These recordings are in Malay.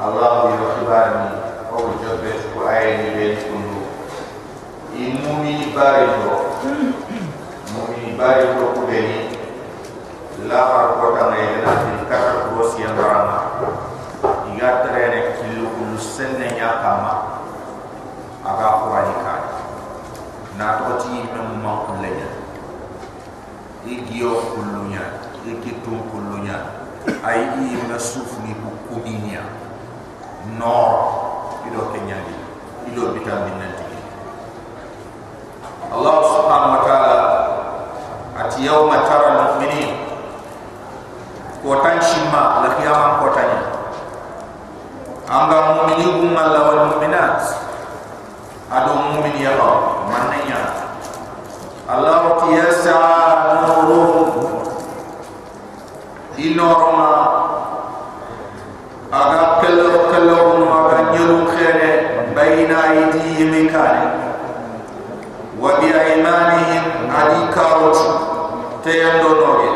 Allahu di rahman au jabe ko ayni ben kunu inu mi bari ko mo mi bari ko ko deni la har ko ta di kar ko si an rama iga tere ne kilu kunu senne nya kama. Aga ko ani na to ti na mu ma ko leya igi o kulunya. Igi kulunya ai i na sufni ko kuminya nor ido kenyali ido bitambi nanti Allah subhanahu wa ta'ala ati yawma tara al-mu'minin. Kotan shimma la qiyama kotani anga mumini kum Allah wal mu'minat. Adu mu'min ya Allah mannya Allah ti yasa nuruhum inorma aga kello ko kello ko no aga nyelu khere bayna idi yimikale wa bi aymanihim adikarot te yando noge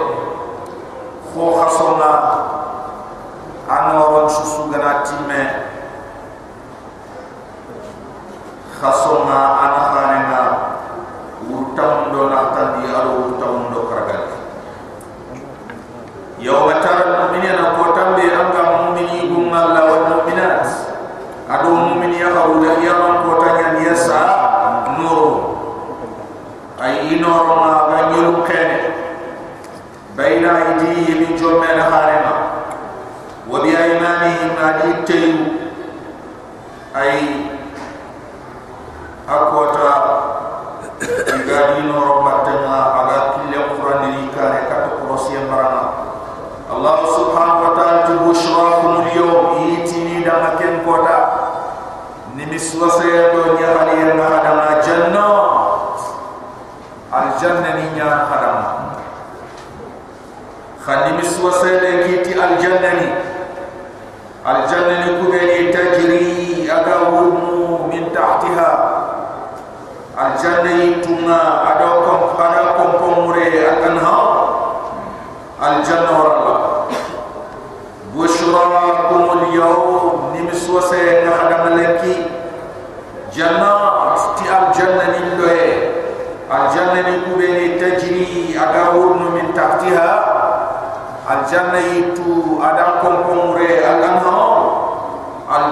fo khasona anoro chusu ganati me khasona anahane janna itu ada kongkong re al anhar al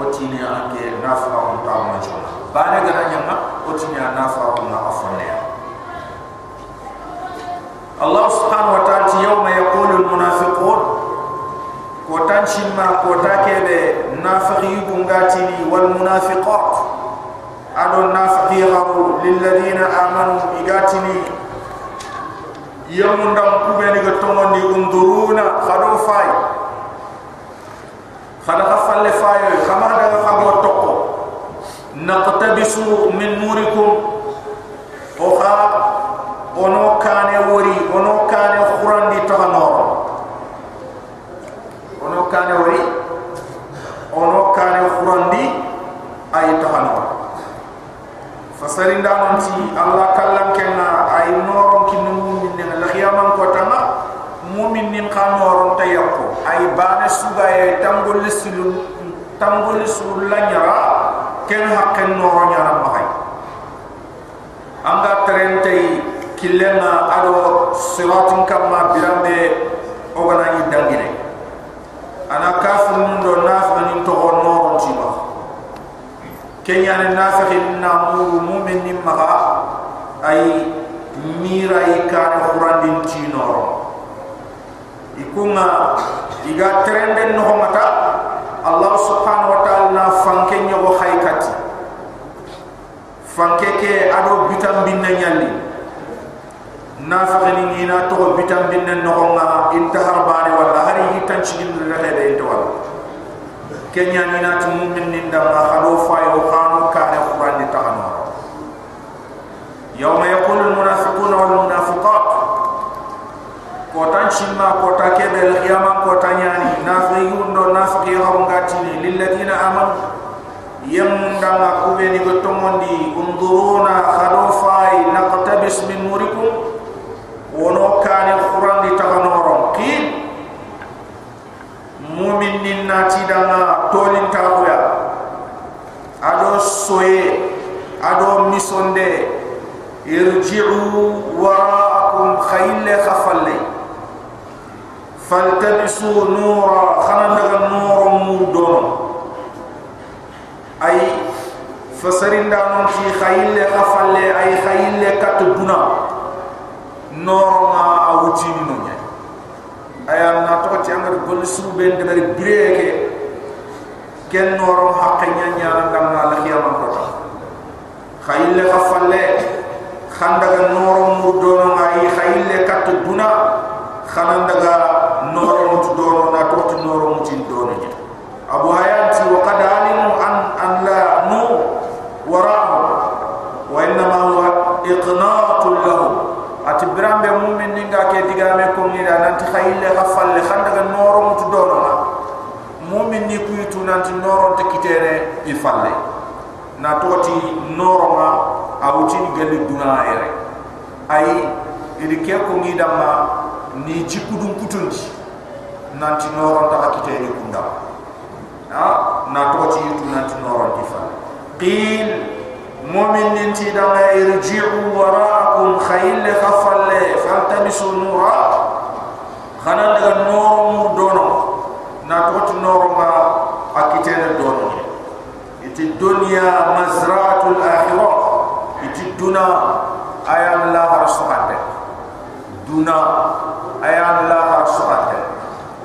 otini anke nafa on ta mo chona bane gara nyanga otini nafa on na afone Allah subhanahu wa ta'ala yawma yaqulu al munafiqun ko tan shimma ko ta kebe nafiqi bungatini wal munafiqat ado nafiqi gharu lil ladina amanu igatini. Yamundam kubeni ga tongondi unduruna khadu fay خلا قفل فاي خما دا خبو توكو نقتبس من نوركم او خا اونو كان وري اونو كان قران دي تهنور اونو كان وري اونو كان قران دي اي تهنور فسرين دانتي الله كلمك suga e tambol silu tambol sul la nyara ken hakken no nyara mahay anga trente kilena ado siratin kama birambe ogana ni dangine ana kafu ndo nafa ni to no rontima kenya ni nafa na muru mu'min ni maha ay mira ikana qur'an din noro ikunga iga trende no mata allah subhanahu wa ta'ala na fanke nyogo haykati fanke ke ado bitam binna nyalli na fakani ni na to bitam binna no nga intahar bani wala hari hitan chigin rehe de to wala kenya ni na tu mu'min ni nda ma khalo fayo khanu kare qur'an ni tahano yawma yaqulu al munafiquna wal munafiqat chima kota kebe al-qiyamah kota nyani nafi yundo nafi gatini lilladina amanu. Yamunda ma kubeni gotomondi unduruna khadofai naqtabis min nurikum wono kane quran di taganoron kin mumin nin nati danga tolin tabuya ado soye ado misonde. Irji'u wara'akum khayla khafalle فالتبسوا نورا خنا نور مودون اي فسرين دانون تي خيل قفل اي خيل كتبنا نور ما اوتي نونيا اي انا توتي انغر بول سو بن دبر بريك كن نور حق نيا نيا نغنا لا خيام كوتا خيل قفل خندغ نور مودون اي خيل كتبنا نورو متدورو ناتو تنورو متدورو أبو هيات وقد علموا أن, أن لا نو وراءه وإنما هو إقناط له أتبرام بمؤمن نينغا كي ديغامي كون نيرا نانت خايل غفال خاندغ نورو متدورو مؤمن نيكويتو نانت نورو تكتيري يفال ناتو تي نورو أوتين غلي دونا إيري أي إذا كي كون نيدا ما ni jikudun kutunji nanti noron ta akite ni kunda ha? Na to ci yutu nanti noron di fa qil mu'min ninti da ma irji'u wara'akum khayl khafal faltamisu nura khana daga noro mu dono na to ci noro ma akite ne dono iti dunya mazra'atul akhirah iti duna ayam la harsuhate duna ayan la ha sohate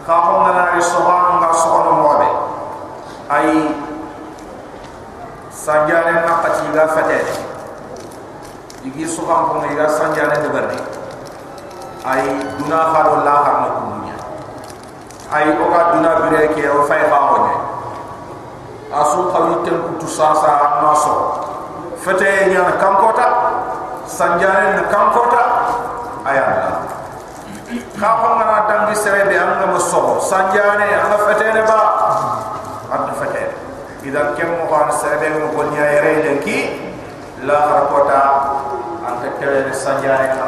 ka ho ngana ri sohan nga sohon mobe ay sanjane na pati ga fate igi sohan ko ngi ga sanjane de berni ay duna ha do la ha na kumunya ay o ga duna bire ke o fay ha ho ne asu khawi tem kutu sa sa na so. Fate nya kam kota sanjane na kam kota ka fanga na dangi serebe anga mo so sanjane anga fatene ba ad fatene idan kem mo ban serebe mo ko nya yere lenki la harkota anta tele sanjane na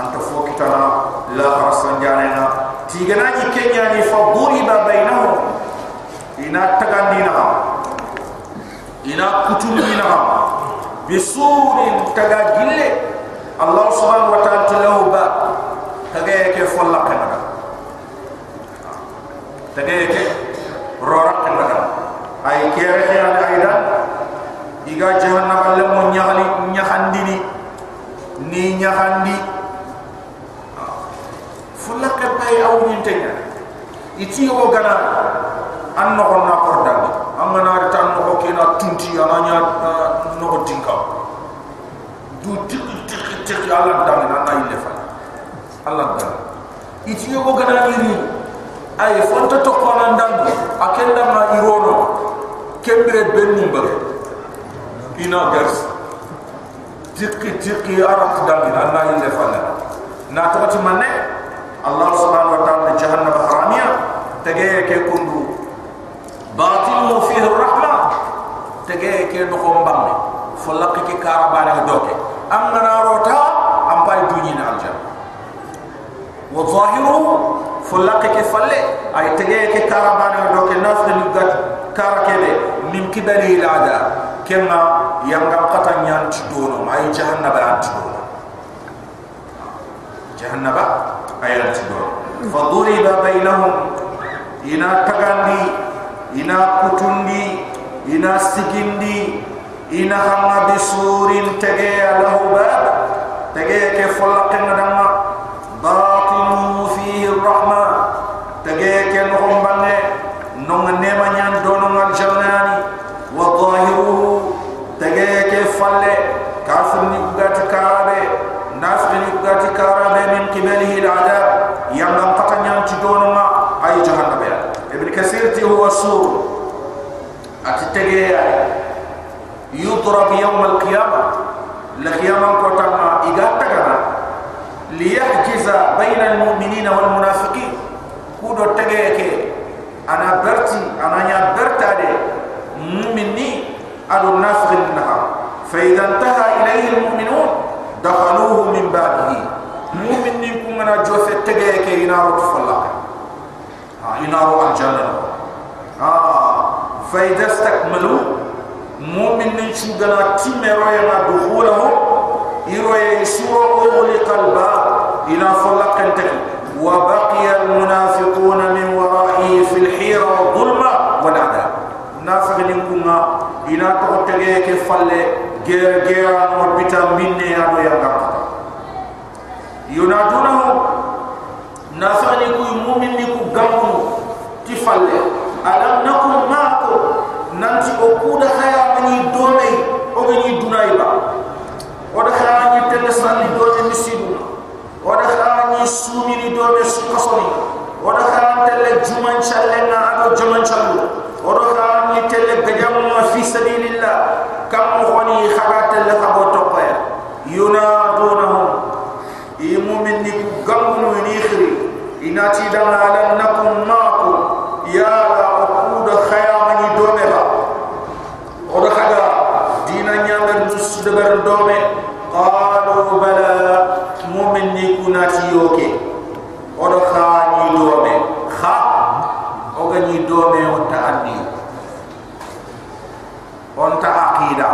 anta fokitana la har sanjane na tigana ni kenya ni fa duriba bainahu ina tagandina ina kutulina bisurin tagagille Allah subhanahu wa ta'ala lahu ba kage ke folla kana tege ke rora kendaga ay kere ke ala aidan iga jahannama le mo nyaali nyahandini ni. Nyahandi fulla ke bay aw ni tenya iti o gana an no na kordani amana tan no ko kina tunti ananya no tinka du tik tik tik ala dang na na ile fa ala dang iti o gana ni ay fonta to ko dang akenda ma irono. Kembre benni mbare ina gers tikki tikki arat dang na na ile fa na to ti manne allah subhanahu wa ta'ala jahannam haramiya tege ke kundu. Batilu fihi rahma tege ke no ko mbambe fo lakki ki doke. Am na rota am pay duñi na aljanna wa zahiru fo lakki ke falle ay tege ke karabane doke nafde ni gat karakebe min kibali ila ada kema yanga qata nyanti dono ay jahannaba anti dono jahannaba ay anti dono fa duriba bainahum ina tagandi ina kutundi ina sigindi ina hamma bisurin tege lahu bab tege ke folaqin dama batinu fihi rahma tege ke nohom bange nong nema nyan dono ngal jannani wa zahiruhu tege ke falle kafir ni gati karabe nafri ni gati karabe min qibalihi al-adab yang ngam patanyan ci dono ma ay jahannam ya ibn kasir ti huwa sur atitege yudrab yawm al-qiyamah la qiyamah ko tamma iga tagana liyahjiza bayna al-mu'minina wal munafiqin kudo tege ke ana berti ana nya bertade mu'minni adu nafiqin naha fa idha intaha ilayhi al-mu'minun dakhaluhu min babihi mu'minni kumana jofe tege ke inaru tfalla ha inaru al-jannah ha fa idha istakmalu mu'minni shugana timero ya dukhulahu iroye suro ughliqa al-bab ila fallaqan taki wa baqiya al-munafiquna min wara'i fi al-hira wa dhulma wal adab. Nafiqin kunga ina to tege ke falle gera gera no bita minne ado ya gakka yunadunahu nafiqin ku mu'min ni ku gamu ti falle alam nakum ma'akum nanti o kuda khaya mani dome o gani dunai ba o da khaya ni tele sali dome misidu o da khaya ni sumi ni dome sukasoni o da khaya tele juman challe na ado juman challu o da khaya ni tele gajam ma fi sabilillah kam mo khoni khaga tele khabo topaya yunadunahum imu minni ku gamu ni khiri inati dama alam nakum ma'akum. Ya la okuda khaya mani dome ba odo khaga dina nyanga nus debar dome qalu bala mu'min ni kunati yoke odo khani dome kha oga ni dome o ta'addi on ta aqida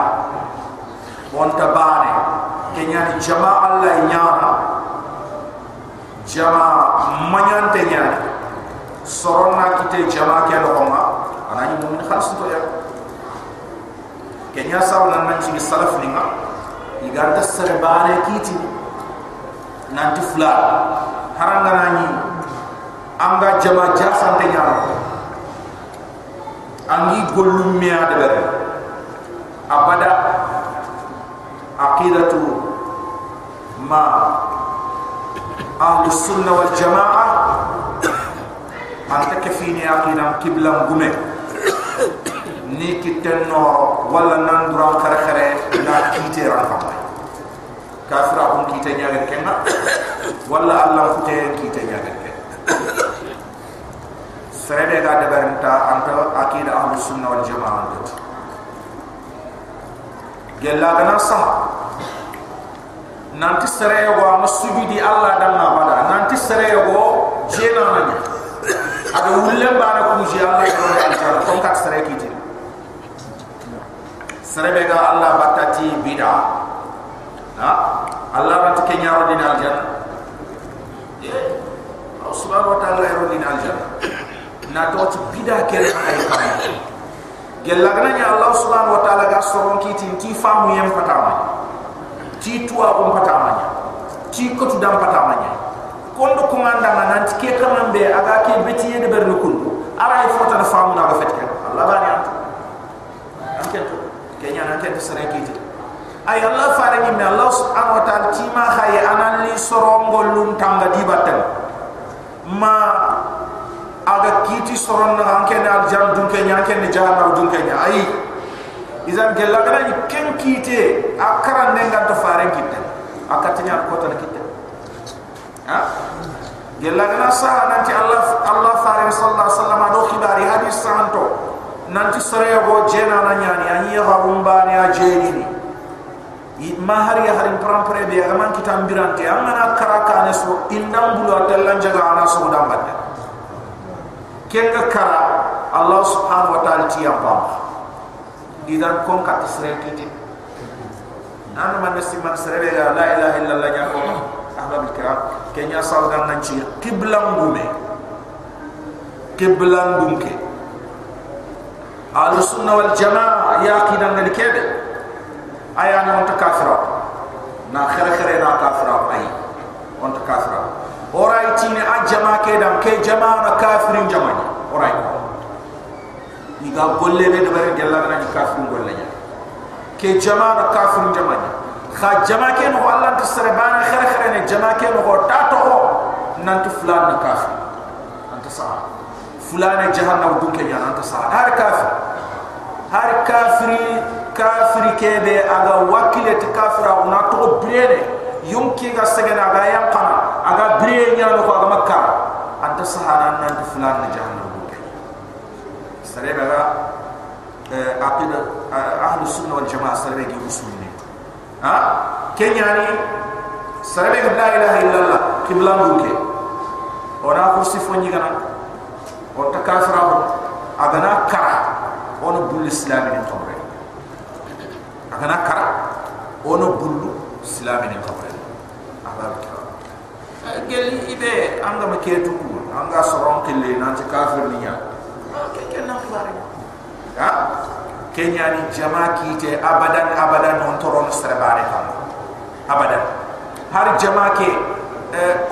on ta bane kenya ni jama'a allah nyana jama'a manyante nyana soronna kite jama ke do ma anani mu'min khalis to ya kenya saw nan nan ci salaf ni nga iganta serbane kiti. Nanti fula haranga nani anga jama jasante nyama angi gollum miya de ber abada aqidatu ma ahli sunna wal jamaa anta ke fini aqidam kiblam gume ni kitten no wala nan dura khare khare na kite ran fa kafira on kite nyaga kenna wala allah kute kite nyaga ken serede ga debarenta anta aqida ahli sunna wal jamaa anta gella gana sah. Nanti sereye go ma sujudi allah damna bada. Nanti sereye go jena nanya. Ada wulle bana ku ji Allah ko kat sere kiti sere be ga Allah batati bida ha? Allah rat ke nyaaro din al janna ye Allah subhanahu wa ta'ala yaro din al janna na to ti bida kel ay kam gella gana nya allah subhanahu wa ta'ala ga soron ki tin ti famu yem patama ti tuwa ko patama ti ko tu dam patama kondo ko manda man nanti ke kamambe aga ke beti yede ber nukul ara ay fota na famu na ga fetke allah ba ni anke to kenya na ke to sare ki ti ay allah fare me allah subhanahu wa ta'ala ti ma khaye anan li sorongol lum tanga di ma aga kiti soron na anke na aljam dun ke nya anke ni jahannam dun ke nya. Ay izan gella gana ni ken kite akara nenga to fare kitte akatinya ko tan kitte ha? Gella gana sa nanti allah allah fare sallallahu alaihi wasallam do khibari hadis santo nanti sare go jena na nyani ani ya rumba ni ajeni ni ma hari ya hari pram pre be aman kitam birante amana karaka ne so indam bulu atellan jaga ana so dambate kenga kara Allah subhanahu wa ta'ala tiya pam idan kon ka tisre kiti nan man nasi man sere la ilaha illallah ya ko ahbab kiram. Kenya sawdan nan ci qiblam gume. Qiblam gumke al sunna wal jamaa yaqidan ngal kebe ayana on takafira na khere khere na kafira ay on takafira oray tine a jama ke dam ke jama na kafirin jama ni? Oray ni ga golle be de bare gella na kafirin golle nya ke jama na kafirin jama ni? Kha jama ke no Allah ta sare bana khere khere ne jama ke no ta to nan tu fulan na kafir. Anta sa fulan jahannam dun ke nya anta sa har kafir. Har kafiri kafiri ke be aga wakile te kafira una to brene yumki ga segena ga yam kana. Aga bire nya no ko aga makka anta sahana nan di fulan na jahannam kay sare daga aqida ahlu sunna wal jamaa sare gi usul ni ha? Kenya ni sare ga la ilaha illallah qibla bu ke ona kursi fonyi gana o ta kafira ko aga na kara. Ono bul islam ni tomre aga na kara. Ono bul islam ni tomre abal kira gel ibe anga ma ketu ku. Anga soron kille nan ci kafir ni ya. Ke ken na bare ha? Kenya ni jama kite abadan abadan on toron strebare kam. Abadan. Har jama ke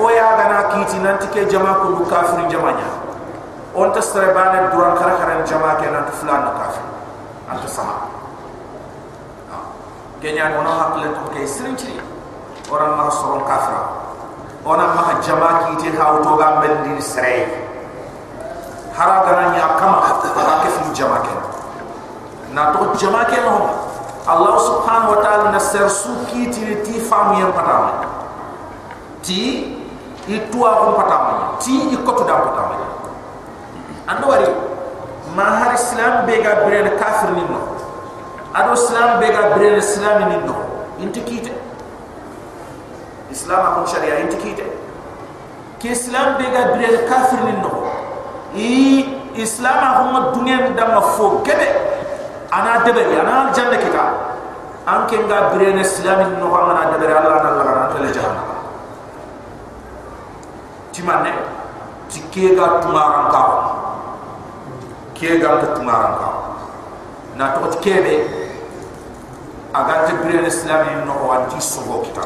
o ya gana kiti nan ke jama ko kafir jama on ta strebane duran khara khara jama ke nan fulan na kafir. Anta sama kenya no hakle to ke sirinci orang ma soron kafira ona ma jama ki te ha to ga bendi sere hara gana nya kama ha ke fi jama ke. Na to jama ke no allah subhanahu wa ta'ala na ser su ki ti ti famu yam patama ti itu aku patama ti ikotu da patama ando wari ma har islam be ga brene kafir ni no. Ado islam be ga brene islam ni no. Inti kite islam akon sharia inti kite ke islam be ga bire kafir ni no. I islam akon dunya da ma fo gebe ana debe ana janna kita. An ke ga bire ne islam ni no ana debe allah na allah na tele jahannam ti manne ti ke ga ka ke ga ta tumaran ka na to kebe aga te bire islam ni no wa ti sogo kita.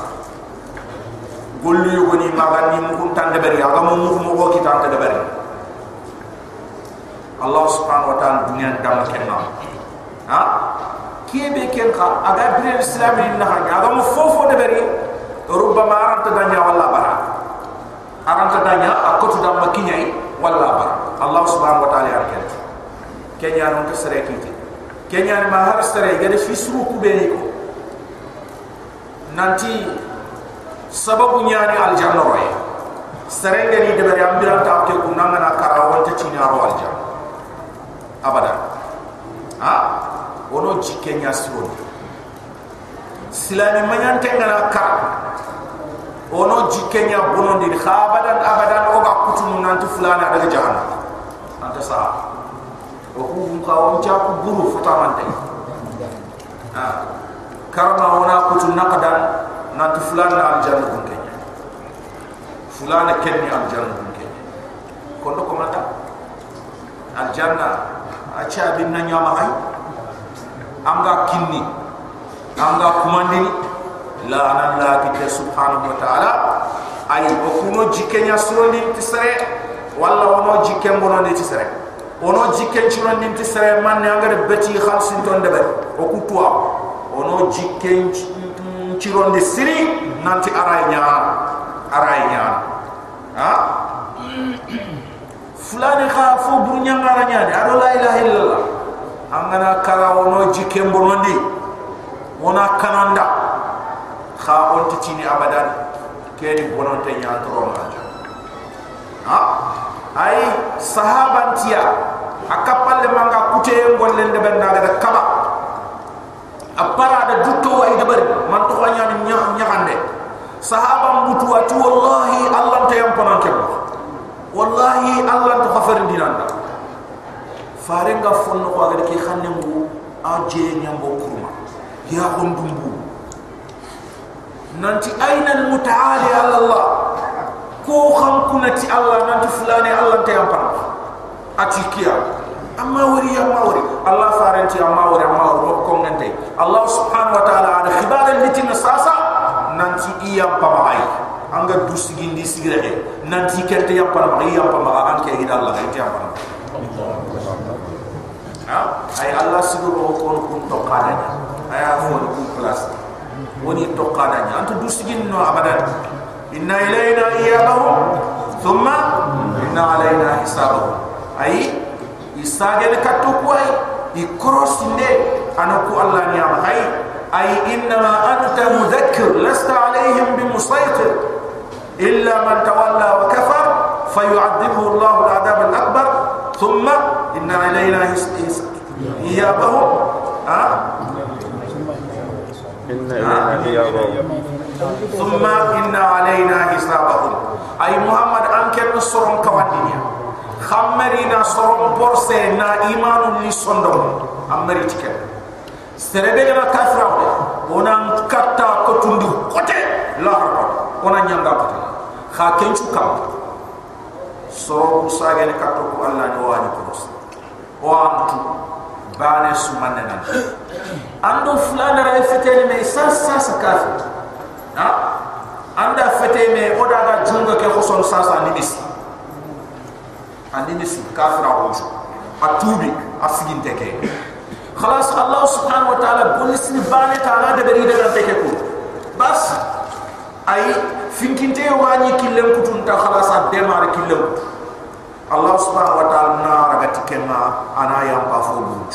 Gollu yogoni maga ni mu kun tande bari aga mu mu ko kita tande bari Allah subhanahu wa ta'ala dunia dam kenna ha? Kibe ken kha aga dire islam ni na ha aga mu fofo de bari rubbama aranta danya walla bara aranta danya akotu dam makinyai walla bara Allah subhanahu wa ta'ala yarken kenya non ka sere kiti kenya ma har sere gade fi suru kubeni ko nanti sababu nyani aljanna roye serenge ni de bari ambiran ta ke kunna ngana kara wonta chini aro aljanna abada ha? Wono jike nya siro silani manyan ngana kara wono jike nya bonon di khabadan abadan o ga kutunu nanti fulana daga jahannam anta sa o ku ka won cha ku buru futamante ha karma wona kutun naqdan nanti fulana na aljanna dun kenya fulana kenni aljanna dun kenya kondo ko mata aljanna acha bin na nyama hay anga kinni anga kumandini la ana la kitte subhanahu wa ta'ala ay okuno jikenya surondi tisare walla ono jikken bono ni tisare ono jikken surondi tisare man ne anga de beti. Khalsin ton debe okutwa ono jikken cirondi siri nanti aray nyana aray nyana ha? Fulani kha fo bur nyangara nyaade ado la ilaha illallah. Angana kala wono jikem bonondi wona kananda. Kha onti tini abadan. Keni bononte nya toro ha ay sahaban tiya akapalle manga kute ngolle ndebe ndaga kaba apara da dutto way de bari man to nya nyande sahaban butu atu wallahi allah ta yam ponan kebba wallahi allah to khafarin dinanda farenga fonno ko agade ki xanne mu a je nyambo kurma. Ya gondumbu nanti ayna al mutaali ala allah ko xam kunati allah nanti fulani allah te yampar ati kiya amma wari amma wari allah farenti amma wari amma wari ko ngante allah subhanahu wa ta'ala ada khibara litina sasa. Nanti iya pamai anga du sigindi sigire he nanti kerte yam pana ma yam pana an ke gida Allah. Ke yam pana ha? Ay Allah siguro ko kun to qada ay afon kun class woni to qada nya sigin no abadan إن إلينا إيابهم ثم إن علينا حسابهم. أي إستاجل كتوكو أي يكروس أنا كو الله نعم أي أي إنما أنت مذكر لست عليهم بمسيطر إلا من تولى وكفر فيعذبه الله العذاب الأكبر. ثم إن علينا إيابهم أه؟ summa inna alayna hisabahum ay muhammad anke no soron kawadinya khammeri na soron porse na imanu ni sondom ammeri tike serebe na kafra ona katta ko tundu kote. La harba ona nyanga kote. Kha kenchu kam soron sagale katto ko allah ni wani ko o antu bane sumane na ando fulana ra fete ni mai sa sa sa kafi na anda fete me oda da jungo ke hoson sa sa ni bis ani ni su kafra o atubi asigin teke خلاص الله سبحانه وتعالى بقول لي بانه تعالى beri بريده ده تكو بس اي فين كنت يواني كلم كنت خلاص ده مار كلم Allah subhanahu wa ta'ala na ragati kenna ana yam pa fo bunt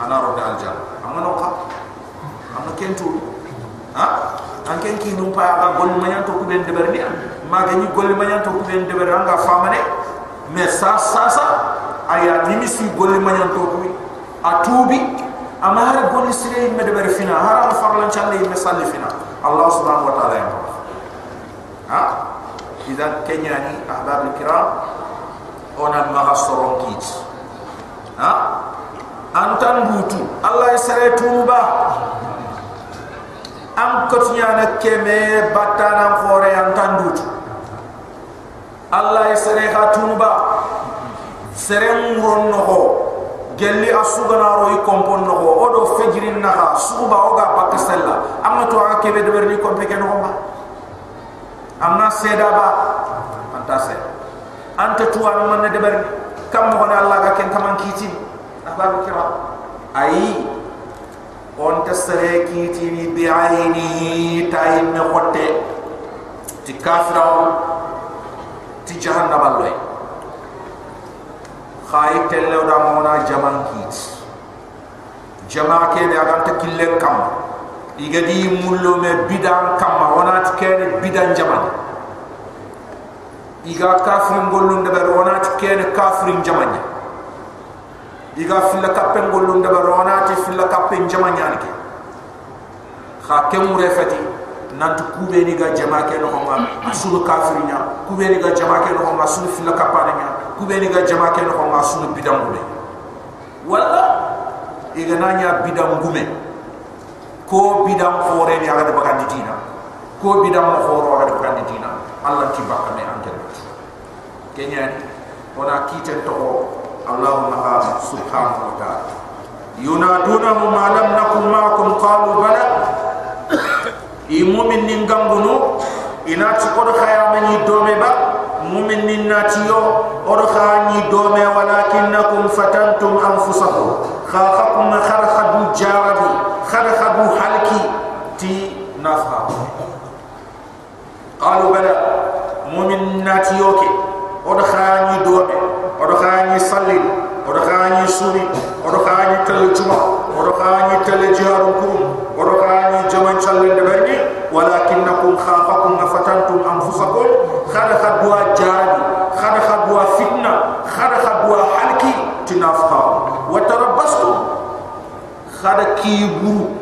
ana ro dal jam amano ka amma kentu ha? An ken ki num pa ga gol manyan to kuben de berni ma ga ni gol manyan to kuben de ber anga famane me sa sa sa. Aya nimisi gol manyan to kubi atubi amma har gol sire me de ber fina har am farlan challe me salli fina Allah subhanahu wa ta'ala yam ha? Idan kenyani ahbab al-kiram ona ma soron kit ha? Antan butu. Allah isare tuba am kotinya na keme batana fore antan butu. Allah isare ha tuba serem ronno ho gelli asugana ro i kompon no ho odo fejrin na ha suba oga bakasella amma to aga kebe de berni kompeke no ba amna seda ba. Anta se anta tuwa man ne debar kam mo Allah ga ken kaman kiti. Ahbab kira. Ai on tasare kiti ni bi aini tayin ne khotte. Ti kafira ti jahannam Allah khay telle da mona jaman kiti. Jama ke de aganta killen kam. Igadi mullo me bidan kamma wonati kene bidan jaman iga kafirin gollun de ber wonati kene kafirin jamanya. Iga filla kappen gollun de ber wonati filla kappen jamanya ni ke. Kha kemu refati nantu kube ni ga jama ke no ma asulu kafirinya kube ni ga jama ke no ma asulu filla kapana nya kube ni ga jama ke no ma asulu bidan gume wala iga nanya bidan gume. Ko bidam fore ni aga baga ditina ko bidam mo foro aga baga ditina allah ti bakka me anke kenya ni ona kiten to اللهم سبحانه وتعالى ينادونهم ما لم نكن معكم قالوا بلى إمومن ننغمبنو إناتي قد خيا من يدومي با مؤمن نناتيو قد خاني دومي ولكنكم فتنتم أنفسكم خاخكم خرخدوا جاربي odo khani do odo khani salli odo khani suni odo khani tel juma odo khani tel jaru ku odo khani jama challe de bani walakinakum khafakum fatantum anfusakum khada khadwa jaru khada khadwa fitna khada khadwa halki tinafqa wa tarabbastu khada kiburu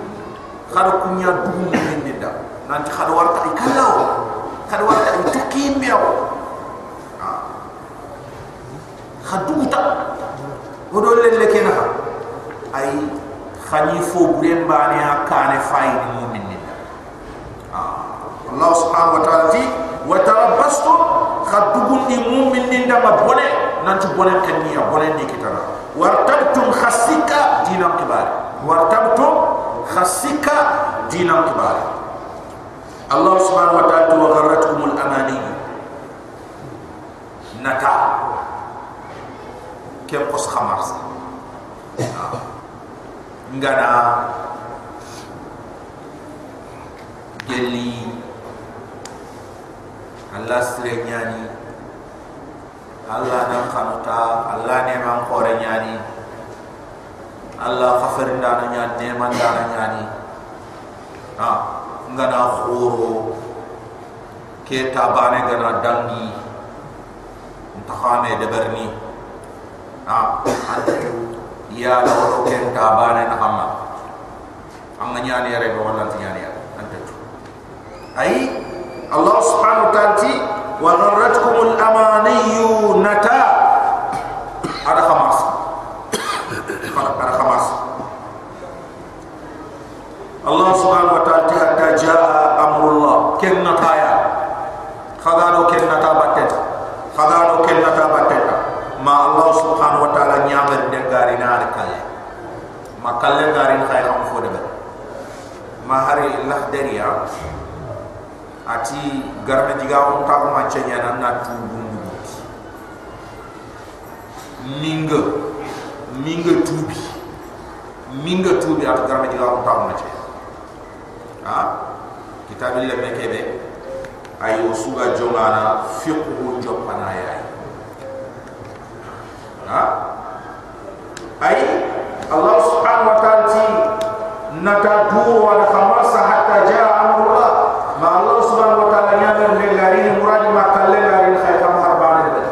ma kalle gari ni khay kham harbane be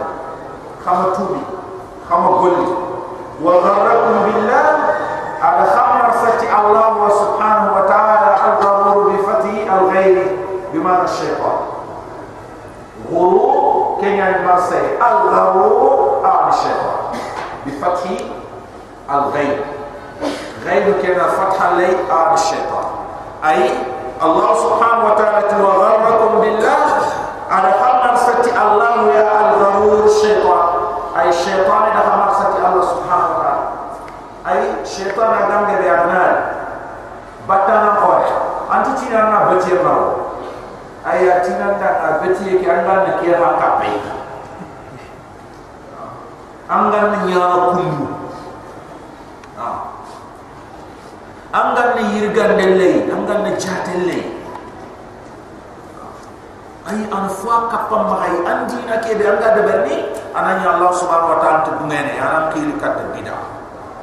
khama tubi khama golli wa gharrakum billah ada khamar sati allah wa subhanahu wa ta'ala al-gharur bi fathi al-ghayr bima ash-shaytan ghurur kenya marsay al-gharur al-shaytan bi fathi al-ghayr غير كنا فتح لي آل الشيطان أي الله سبحانه وتعالى وغركم بالله على ci allah ya al ghurur shaytan ay shaytan da ha allah subhanahu wa ta'ala. Ay shaytan agam ge ya na batta na ko anti ci na bati ya ay ya ci na ta ki allah ne ki ha ka pe angan ya kullu angan ni yirgan de angan de chatel ay an fwa kapam mahay andi na ke be anga de berni ananya allah subhanahu wa ta'ala tu ngene anam kili kat bida.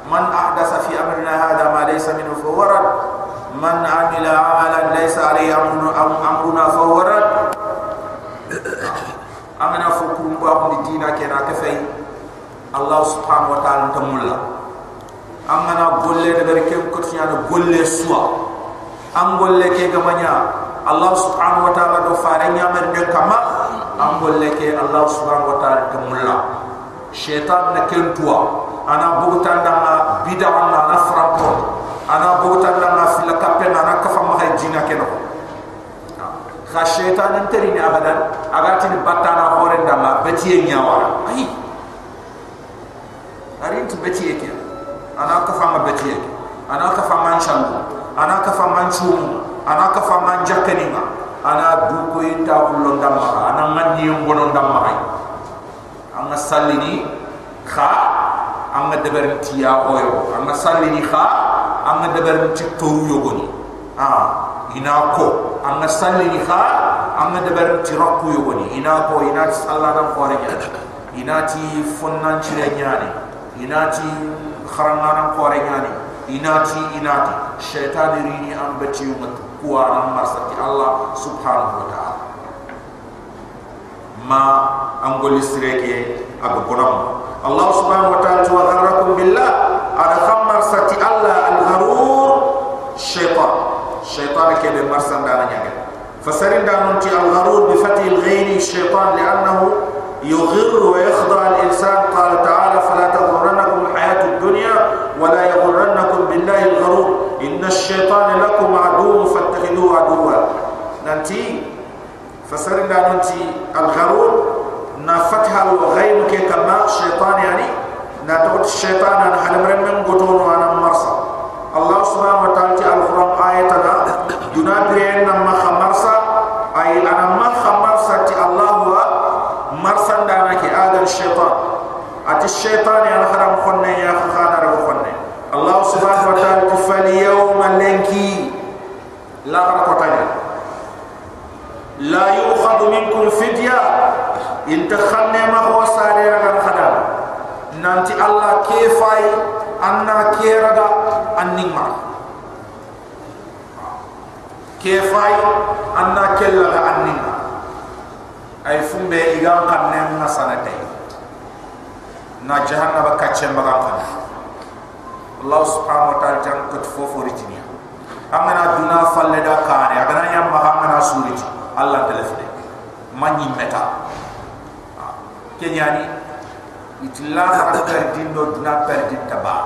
Man ahdasa fi amrina hada ma laysa minhu fa warad man amila amalan laysa alayhi amruna am amruna fa warad amana fu kum ba ko dina ke na ke fay allah subhanahu wa ta'ala tamulla amana golle de bari kem ko tiana golle suwa am golle ke gamanya allah subhanahu wa ta'ala do faare nyamer de kama am golle ke allah subhanahu wa ta'ala tamulla shaytan na ken tuwa ana bugutan da ma bid'a na na frapo ana bugutan da ma fil kape na na kafa ma hay jina ke no kha shaytan enteri ni abadan agati ni batana hore da ma betiye nyawa. Ai betiye ke ana ka fama betiye ana ka fama nchangu ana ka fama nchumu ana ka fama njakanima ana du ko yinta kullo ndamma ana ngani ngono ndamma ay anga sallini kha anga deber tiya oyo. Anga sallini kha anga deber ti toru yogoni ah ina ko. Anga sallini kha anga deber ti rakku yogoni ina ko ina sallana ko re inati fonnan cire nyani inati kharangana kore nyani inati inati shaytan rini am beti umat kuwa am marsati allah subhanahu wa ta'ala ma angol isreke ag bonam allah subhanahu wa ta'ala wa gharakum billah ada khamar sati allah al gharur shaytan shaytan ke be marsanda nyage fasarin danunti al gharur bi fathi al ghaini shaytan li'annahu يغر ويخضع الإنسان قال تعالى فلا تغرنكم الحياة الدنيا ولا يغرنكم بالله الغرور إن الشيطان لكم عدو فاتخذوه عدوا ننتي فسرنا ننتي الغرور نفتح الغين كي كما الشيطان يعني نتوت الشيطان أن حلمر من قطون وانا مرسى الله سبحانه وتعالى القرآن آياتنا دنا بيين نما خمرسى أي أنا ما خمرسى الله مرسن دانا كي آدم الشيطان أتي الشيطان يا نخرم خنة يا Allah subhanahu wa ta'ala kufal yawma lanki lah la qatani la yukhadu minkum fidya. In takhanna ma huwa sariyan al khadam. Nanti Allah kifai anna kiraga annima kifai anna kallaga annima ay fumbe igam kanna na sanatay na jahannama kachem bagal Allah subhanahu wa ta'ala jang kot fofo ritini amana duna falle da kare agana yam mahamana suriti Allah telefne manyi meta. Kenyani itilla har perdi no duna perdi taba.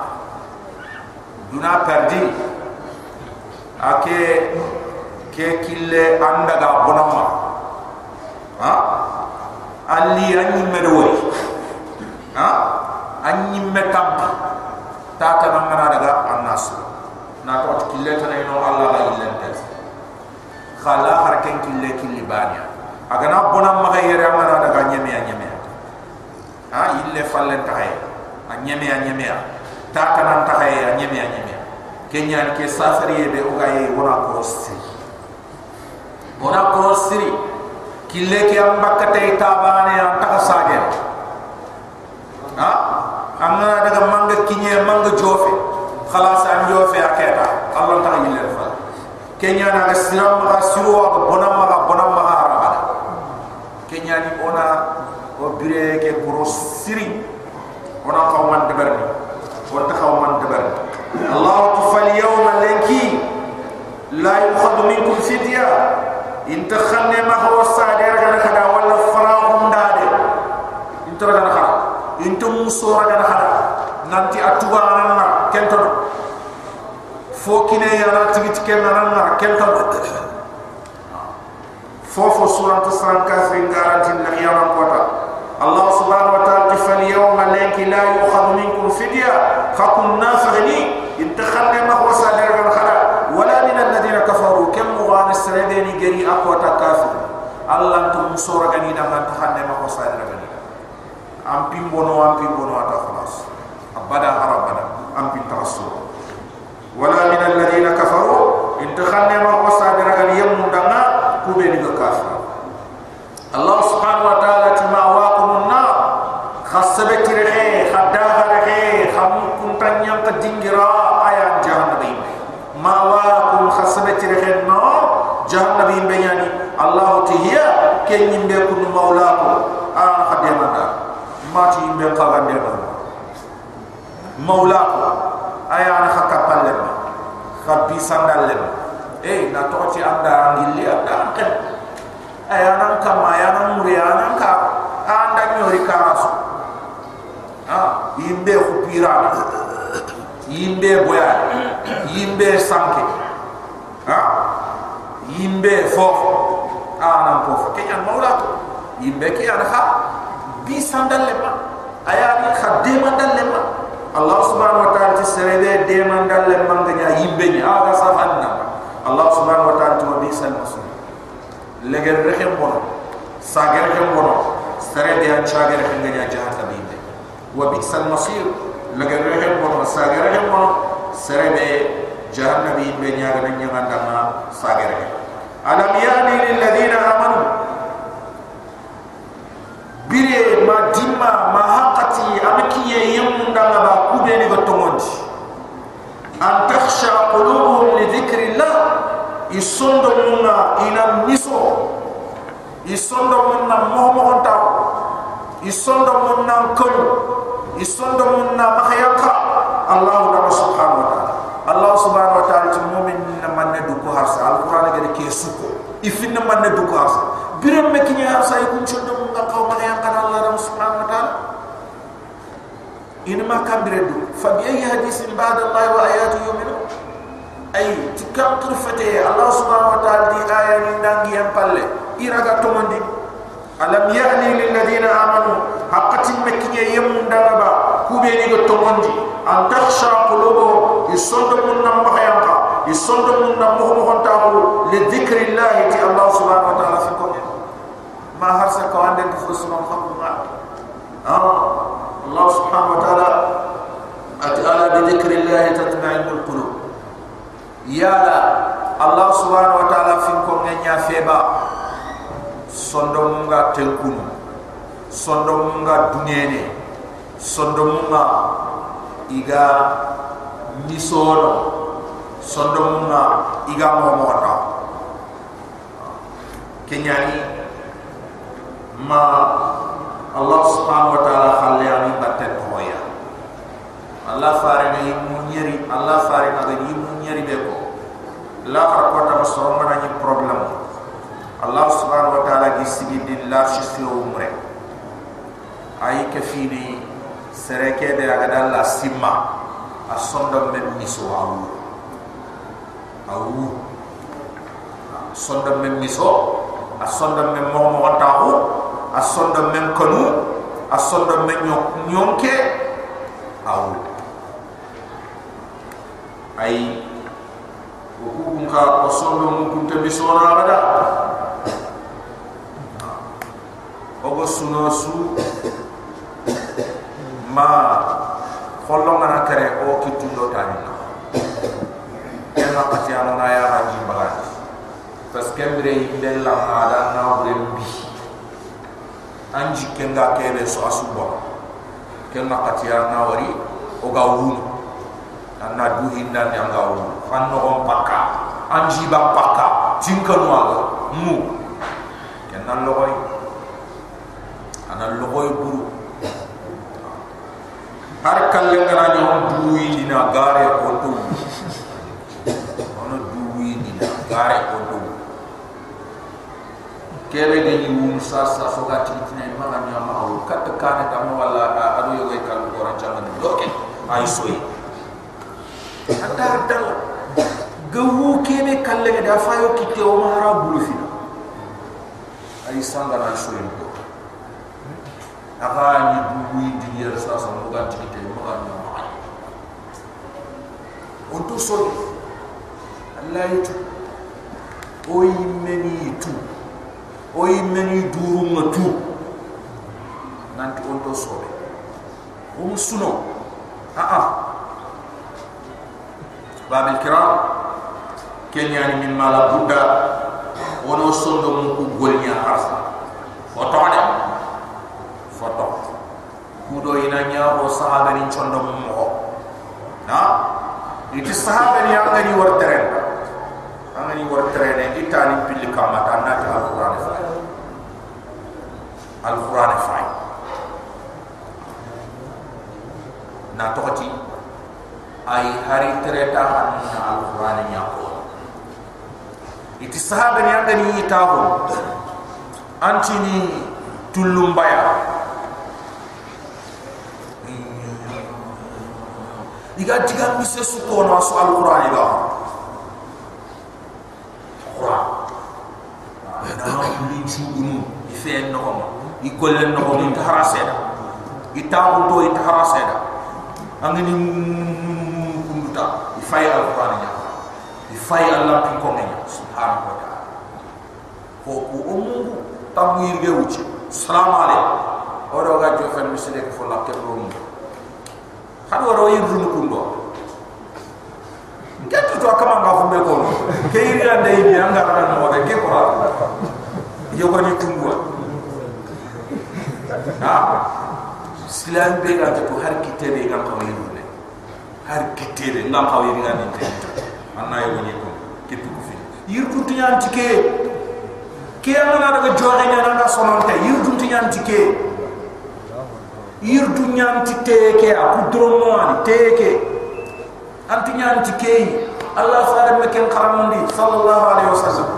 Duna perdi ake ke kille andaga bonama ha? Alli anni medoi ha? Anni metam ta ta na ngara daga annas. Na to kille ta ne allah la illa tas khala har ken kille kille bania aga na bona ma yere ngara daga nyeme ya nyeme ha ille fallen ta hay a nyeme ya nyeme ta ta nan ta hay a nyeme ya nyeme kenya ke safari be o ga wona ko siri wona ko siri kille ke am bakkate tabane am taka sage ha amna daga manga kinye manga jofe. Khalas am jofe aketa. Allah ta yille fa kenya na ga siram siru wa bonam ma bonam ma araba kenya ni ona o bire ke pro siri. Ona ko man deberni o ta ko man deberni allah tufal yawma lanki la yukhadu minkum fidya in ta khanne ma ho in ta muso ga na khada nanti atuwa nan na kento fo kine ya na tigit ken nan na kento fofo suratu san kafin garanti na yaman kota Allah subhanahu wa ta'ala fal yawma lanki la yukhadhu minkum fidya. Khakun nafaghni in ta khanne ma ho sa de ga na khada wala min alladhina kafaru kam mughani sredeni geri akwa ta kafir. Allah to musora gani da man ta hande ma ko sa da gani am pimbono am pimbono ata khalas abada arabada am pin tarasul wala min alladhina kafaru. In ta khanne ma ko sa da gani yam mundanga ku be ni kafir. Allah subhanahu wa ta'ala tima waqum an-nar. Khasabe kirhe khadaha rehe kham kuntanya ka dingira ayan jahannam ma waqum khasabe kirhe no jahannam benyani. Allah tihiya ken yimbe kun mawla ko an khadema da mati yimbe qagande ba mawla ko aya an khakka palle khabbi sandalle eh na toti anda ngilli anda kan? Aya nan kama aya nan muri nan ka anda nyori karasu ha yimbe khupira yimbe boya yimbe sanke ha? Yimbe fofo ana fofo kenya mawla to yimbe ke ana ha bi sandalle ma aya ni khadde ma dalle ma Allah subhanahu wa ta'ala ti serede de man dalle manganya yimbe ni aga safanna Allah subhanahu wa ta'ala to bi sal masul leger rehem bono sager rehem bono serede ya chager rehem nganya jahata binde wa bi sal masir leger rehem bono sager rehem bono serede jahannabi be nyaaga nanya ngandama sager rehem. Alam yani lil ladina amanu bire ma dimma ma haqati amkiye yemunda ba kube ni gotomondi an takhsha qulubuhum li dhikrillah. Isondo munna ina miso. Isondo munna mohmo honta isondo munna kulu isondo munna mahayaka. Allah subhanahu wa ta'ala. Allah subhanahu wa ta'ala ti mu'min na manne du ko harsa. Alquran ga ke suko. Ifinna manne du ko harsa. Biram me kinya harsa ikun chondo kaw mahayaka الله سبحانه وتعالى إنما كان بريدو فبأي حديث بعد الله وآياته يؤمنون أي تكام طرفته الله سبحانه وتعالى دي آية نانجي ينبال إراغا تومندي ألم يعني للذين آمنوا حقة مكينة يمون دانبا كوبيني تومندي أن تخشى قلوبهم يصد من نمبخ ينقى من نمبخ مخنتاهو لذكر الله تي الله سبحانه وتعالى فيكم ما هرسك وعندك فرسنا خبر آه الله سبحانه وتعالى أتألى بذكر الله تطمئن القلوب يا لا الله سبحانه وتعالى فيكم نيا فيبا sondomunga tenkunu sondomunga dunyene sondomunga iga misono sondomunga iga momota kenyani ma Allah subhanahu wa ta'ala khalle ani batte toya Allah fare ni munyeri Allah fare na ga munyeri be ko la far ko ta so mana ni problem. Allah subhanahu wa ta'ala gi sigi din la shi fi umre. Ay ke fini sereke de aga dal la simma. Asonda men miso awu. Awu. Sonda men miso asonda men mo mo tahu asonda men kanu asonda men nyonke awu ay hukum ka asonda mun kunta bisona abada ogo suno su. Ma kollo ngana kare o kitundo tani na ena pati ano na ya haji bagati parce que mbre yimbe la ada na bi anji kenga kebe so asubo kenga katia na wari o ga wunu anna du hinda anga wunu fanno on pakka anji ba pakka tinka no aga mu. Kenna logoy. Ana logoy buru har kalle ngana ni on du yina gare ko to ono du gare ko to kere de ni wum sa sa so ga ti tina ma ga nyama awu kat ka ne ta mo wala adu yo ga kal ko ran changa do ke ay soyi hatta dal ga wu kene kalle ga da fa yo o ma ra bulu fi ay sanga na soyi do aga ni du wi di yer sa sa mo ga ti te mo ga nyama on to soyi allah yitu o yimeni tu oy meni duru nga tu. Nanti on to sobe. O musuno a a babil kiram kenya ni min mala buddha. Ono sondo mun ku golnya arsa foto de foto. Kudo ina nya o sahaba ni chondo mun mo na? Iti sahaba ni anga ni war teren anga ni war teren itani pilli kamata na ta alquran alquran fa na tokati ay hari tereta hanna alquran ko iti sahaba ni anga ni itaho antini tulumbaya iga diga mise su ko na su alquran iga qur'an. Na ma kuli chugunu ife no ma ikolle no ma ta haraseda itawu to ita haraseda angani kunduta ifai alquran nya ifai allah pin ko subhanahu wa ta'ala ko ku umungu tamu yirge wuci salam alaykum oro ga jo fen misile ko la ke rum hadu oro yirdu kundo ngetu to nga fumbe ko ke yiri ande yi anga ran mo de ke ko yo ko ni silam be ga to har kitere ga yiru ne har kitere ko yiru ga ni te anna yo ni ko kitu ko fi yir tu tiyan tike ke anga daga joxe nya nga sononte yir tu tiyan tike yir tu nyan ke a ku drono ani teke anti nyan tike Allah faare me ken sallallahu alaihi wasallam.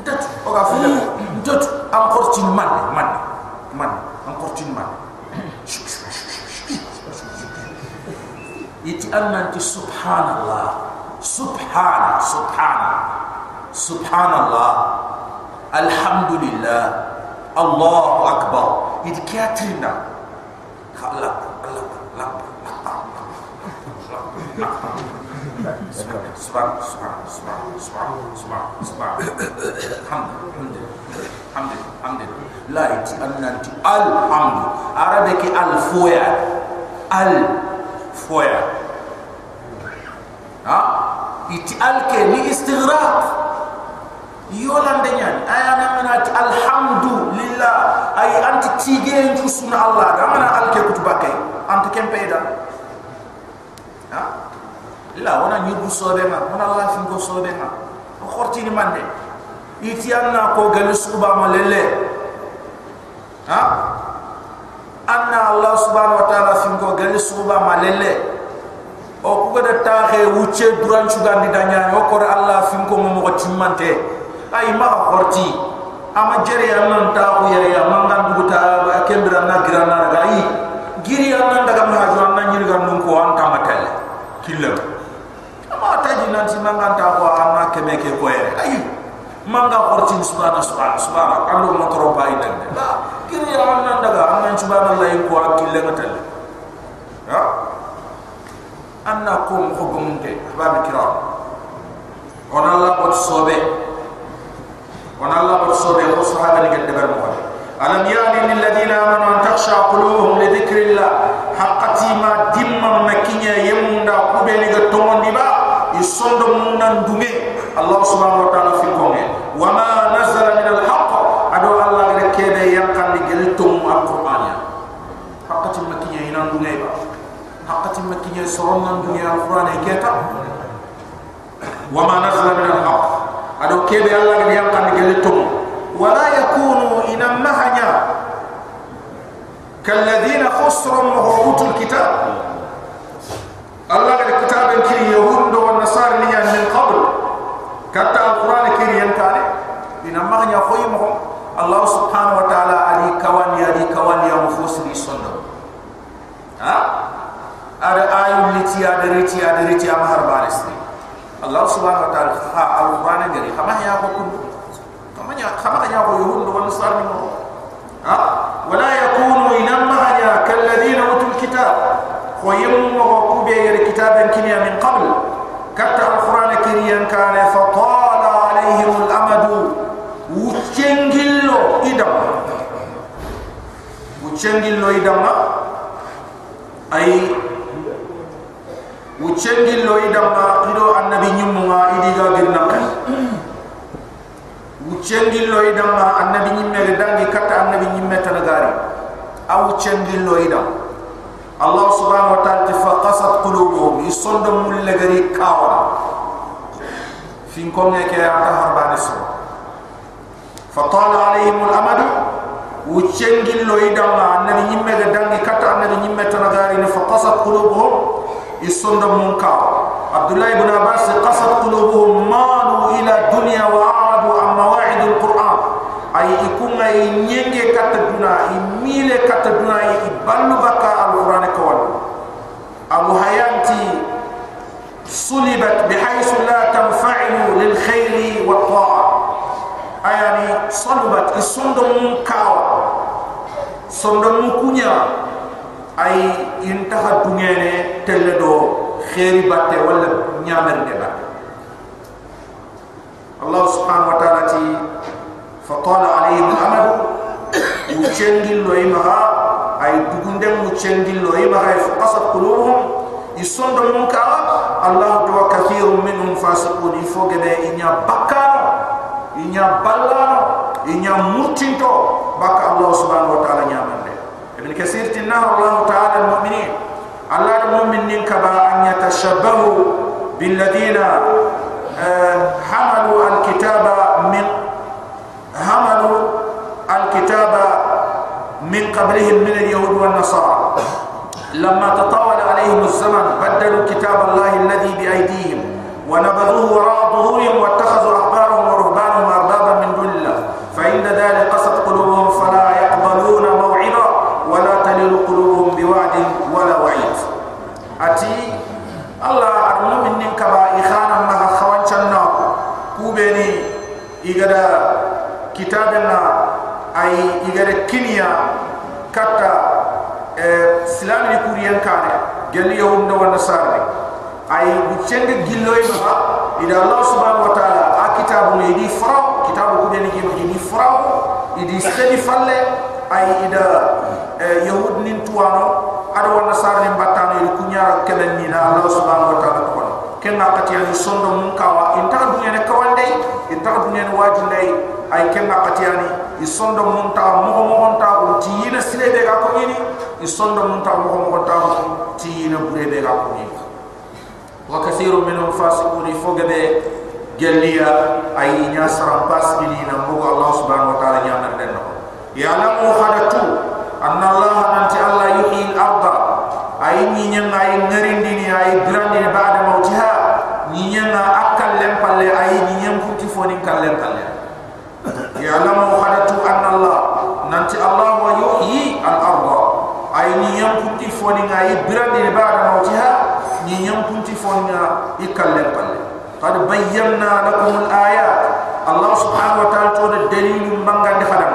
Ntat o ga fi ntat encore tin man man man encore tin man iti anna anti subhanallah subhana subhana subhanallah alhamdulillah allahu akbar iti kiatrina Allah subhan subhan subhan subhan subhan subhan hamd hamd hamd la iti annanti alhamd arabiki al foya al foya ha iti al ke ni istighraq yolan de nyan aya na manati alhamdulillah ay anti tige nju sunna allah da mana al ke kutubake anti kempeda ha la wana nyubu sobe ma wana allah fin ko sobe ma khorti ni mande iti anna ko gal suba ma lele ha? Anna allah subhanahu wa ta'ala fin ko gal suba ma lele o ko da taxe wucce duran chugandi danya. O ko allah fin ko mo ko timmante ay ma khorti ama jere annan ta ko yere ya. Mangan duguta kembira na girana ga yi giri annan daga ma haju annan nyirga nun ko an tamatel killam ama taji nan si mangan ta ko amma keme ke ko yere ay manga khorti subhana subhana subhana. Allo mo toro bay dag la giri annan daga. Annan subhana allah ko akille ngatel ya? Anna ko ko gumunte babu kiram on allah ko sobe. Wana Allah bersobe ko sahaba ni gende ber mo alam yani lil ladina amanu an takhsha qulubuhum li dhikrillah. Haqqati ma dimma makinya yemunda kube ni gatongo diba isondo munan dume Allah subhanahu wa ta'ala fi konge wa ma nazala min al haqq. Ado Allah gade kebe yankan ni gel tum al qur'an ya haqqati makinya inan dume ba haqqati makinya soron dunya al qur'an e keta wa ma nazala min al haqq. Ado kebe Allah gadi yang kan gele tum wala yakunu ina mahanya kalladina khusru mahutul kitab. alquran mufusri sunna ha ada ayul liti ada riti ada riti am harbaris Allah subhanahu wa ta'ala ha al-Qur'an ngari kama ya ko kun kama ya kama ya ko yuhud wa nasar ni ha wala yakunu inamma ya kal ladina utul kitab wa yamma wa kubi ya kitaban kinya min qabl katta al-Qur'an kiriyan kana fa tala alaihim al-amadu wucengillo idam wucengillo idam ay wucengil lo idamma ido annabi nyimma idiga girna kay wucengil lo idamma annabi nyimme ga dangi kata annabi nyimme tanagari aw wucengil lo idam allah subhanahu wa ta'ala fa qasat qulubuhum isondo mulle gari kawara fin komne ke ata harbani so fa tala alaihim al amad wucengil lo idamma annabi nyimme ga dangi kata annabi nyimme tanagari fa qasat qulubuhum يسند منكا عبد الله بن عباس قصد قلوبهم مالوا الى الدنيا واعرضوا عن مواعظ القران اي يكون اي نينجي كات الدنيا يميل كات الدنيا يبلو بكا القران كون ابو حياتي صلبت بحيث لا تنفعل للخير والطاعه يعني صلبت السند منكا سند منكونيا ay intaha dungene telle do khairi batte wala nyamer de batte Allah subhanahu wa ta'ala ti fatala alayhim amadu uchengil lo imaha ay dugundem uchengil lo imaha fa qasat qulubuhum isondo munka Allah tu kathirun minhum fasiqun ifogede inya bakano inya ballano inya murtinto baka Allah subhanahu wa ta'ala nyamande ibn kasir tinna Allah ta'ala almu'minin Allah almu'minin kaba an yatashabbahu bil ladina حملوا الكتاب من حملوا الكتاب من قبلهم من اليهود والنصارى. لما تطاول عليهم الزمن بدلوا كتاب الله الذي بأيديهم ونبذوه وراء ظهورهم واتخذوا أحبارهم ورهبانهم أربابا من دون الله. فإن ذلك قصد قلوبهم فلا يقبلون موعظة ولا تلل قلوبهم بوعد ولا وعيد. أتي؟ الله المؤمن كبا إخانا ما خوان شنا كوبيني إغدا كتابنا ay igere kiniya, kata eh, silami di kurian kare gelli yahum da wanda sarri ay bu cende gillo yi ba ha, ida allah subhanahu wa taala a kitabu ne di farao kitabu ko deni gem di farao idi sedi falle ay ida eh, yahud nin tuano ada wanda sarri batano yi kunya kelen ni allah subhanahu wa taala ko ken na katiya sondo mun kawa intan dunya ne kawande intan dunya ne wajin dai ay ken na katiya isondo mun ta mo mo ta ko ti ina sile be ga ko ni isondo mun ta mo mo ta ko ti ina bure be ga ko ni wa kathiru minhum fasiqun fogade gelliya ay nya saram pas ni na mo Allah subhanahu wa ta'ala nya nan den ya lamu khadatu anna Allah nanti Allah yuhi al-ardh ay ni nya ay ngarindi ni ay grandi ni baada ni nya akal lem palle ay ni nya puti foni kallem kallem ya lamu khadatu anna Allah. Nanti Allah wa yuhi al-ardh ay ni nya puti foni ay grandi ni baada mautiha ni nya puti foni ikallem palle qad bayyana lakum al-ayat Allah subhanahu wa ta'ala to dalil mbangandi khadam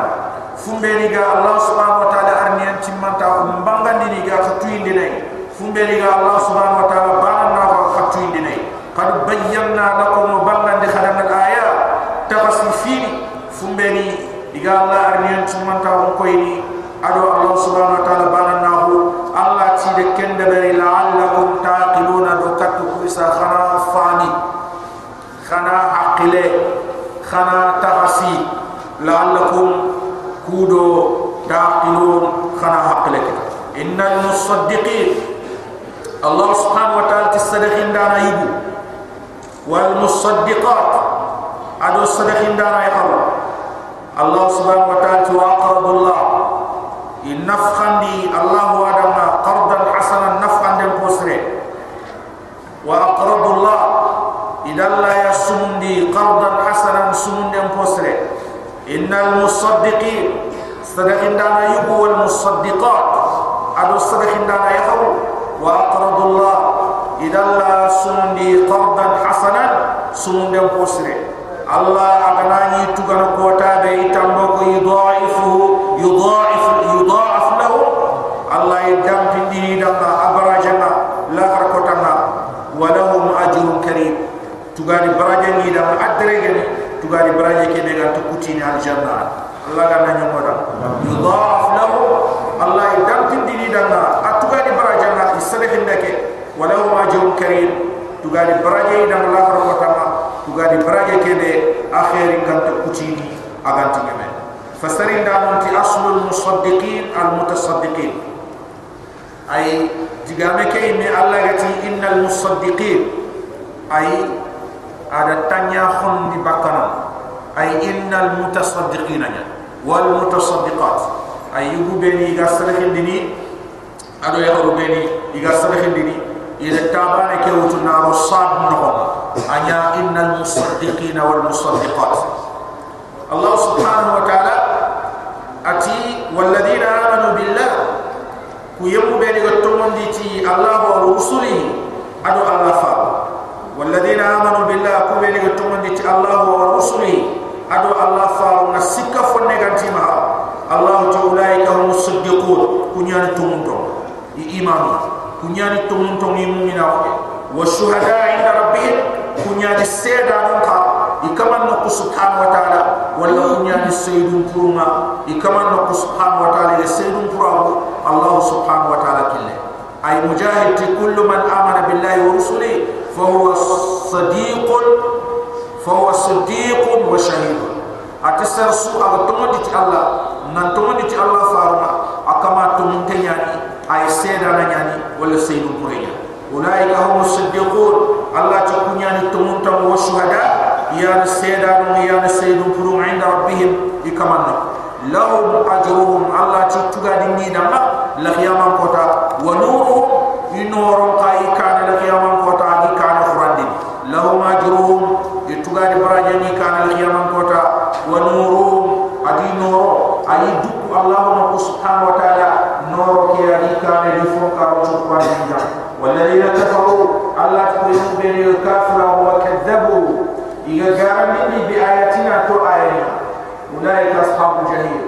fumbeni ga Allah subhanahu wa ta'ala arniyan timmanta mbangandi ni ga khatuindi nay fumbeni ga Allah subhanahu wa ta'ala banana ga khatuindi nay qad bayyana lakum mbangandi khadam al ayat tafasifini fumbeni iga Allah arnian cuman ka on koini ado Allah subhanahu wa taala bananahu Allah ti de kende bari la alla do katu kuisa khana fani. Khana aqile khana tahasi. La allakum kudo taqilun. Khana aqile innal musaddiqin. Allah subhanahu wa taala ti sadaqin dana ibu. Wal musaddiqat. Ado sadaqin dana ya الله سبحانه وتعالى أقرب الله النفخان دي الله أدم قرضا حسنا نفخان دي القسر وأقرب الله إذا لا يسمون دي قرضا حسنا سمون دي القسر إن المصدقين صدق إننا يقوى المصدقات أدو صدق إننا يقوى وأقرب الله إذا لا سمون دي قرضا حسنا سمون دي القسر Allah aganani tugana kota be itambo ko yudaifu yudaifu yudaif lahu. Allah yadam tindi daga abarajana la har kota na walahum ajrun karim. Tugani barajani da adrege tugani baraje ke daga to kutini aljanna Allah ganani moda yudaif lahu. Allah yadam tindi daga ah, atugani barajana isalehin dake walahum ajrun karim. Tugani baraje da la har kota tama tugari baraje ke be akhirin gantu kutini aganti ngeme fasarin da munti aslul musaddiqin al mutasaddiqin ay digame ke ni Allah gati innal musaddiqin. Ay ada tanya khon di bakana ay innal mutasaddiqin nya wal mutasaddiqat. Ay yugo beni ga salahin dini ado ya ro beni iga salahin dini إذا تابان كيوتنا رصاب نقم أنيا إن المصدقين والمصدقات. الله سبحانه وتعالى أتي والذين آمنوا بالله. كيوم بين قطمون ديتي الله ورسوله أدو الله فاب والذين آمنوا بالله كيوم بين قطمون ديتي الله ورسوله أدو الله فاب نسكة فنغانتما الله تعالى هم الصدقون كنيان تمون إيمانه. Kunyani tumun tongi mu'mina ko wa shuhada inda rabbihim kunyani seda non ka ikaman no subhanahu wa ta'ala wala kunyani sayyidun puruma ikaman no subhanahu wa ta'ala sayyidun purahu allah subhanahu wa ta'ala kille ay mujahid kullu man amana billahi wa rusulihi fa huwa sadiqun fa huwa sadiqun wa shahidun atisar su aga tongondi ti allah nan tongondi ti allah faruma akama tumun ay seda na nyani wala sayyidun purenya ulaika hum siddiqun. Allah ta kunyani tumun tam wa shuhada ya seda no ya sayyidun puru inda rabbihim ikamanna lahum ajruhum. Allah ta tuga dinni dama la qiyaman kota. Wa nuruhum. Inoron kai kana la qiyaman kota di kana furandin lahum ajruhum. Ituga di barajani kana la qiyaman kota. Wa nuruhum adi noro ayi dukku allah subhanahu wa ta'ala noro ke adi kana di fonka ro chukwa dinja walladheena kafaru allah tuqinu bani al-kafira wa kadzabu iga garami bi ayatina to ayatina ulaika ashabu jahil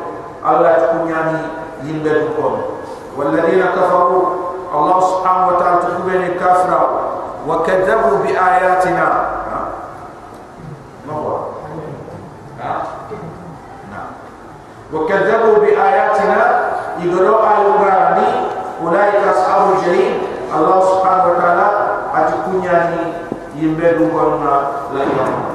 allah tukunyani yimbe dukom walladheena kafaru allah subhanahu wa ta'ala tuqinu bani al-kafira wa kadzabu bi ayatina ma huwa ha وكذبوا بآياتنا يقولوا آيو غارني أولئك أصحاب الجحيم الله سبحانه وتعالى أتكون يعني يمبدوا قلنا لا نعم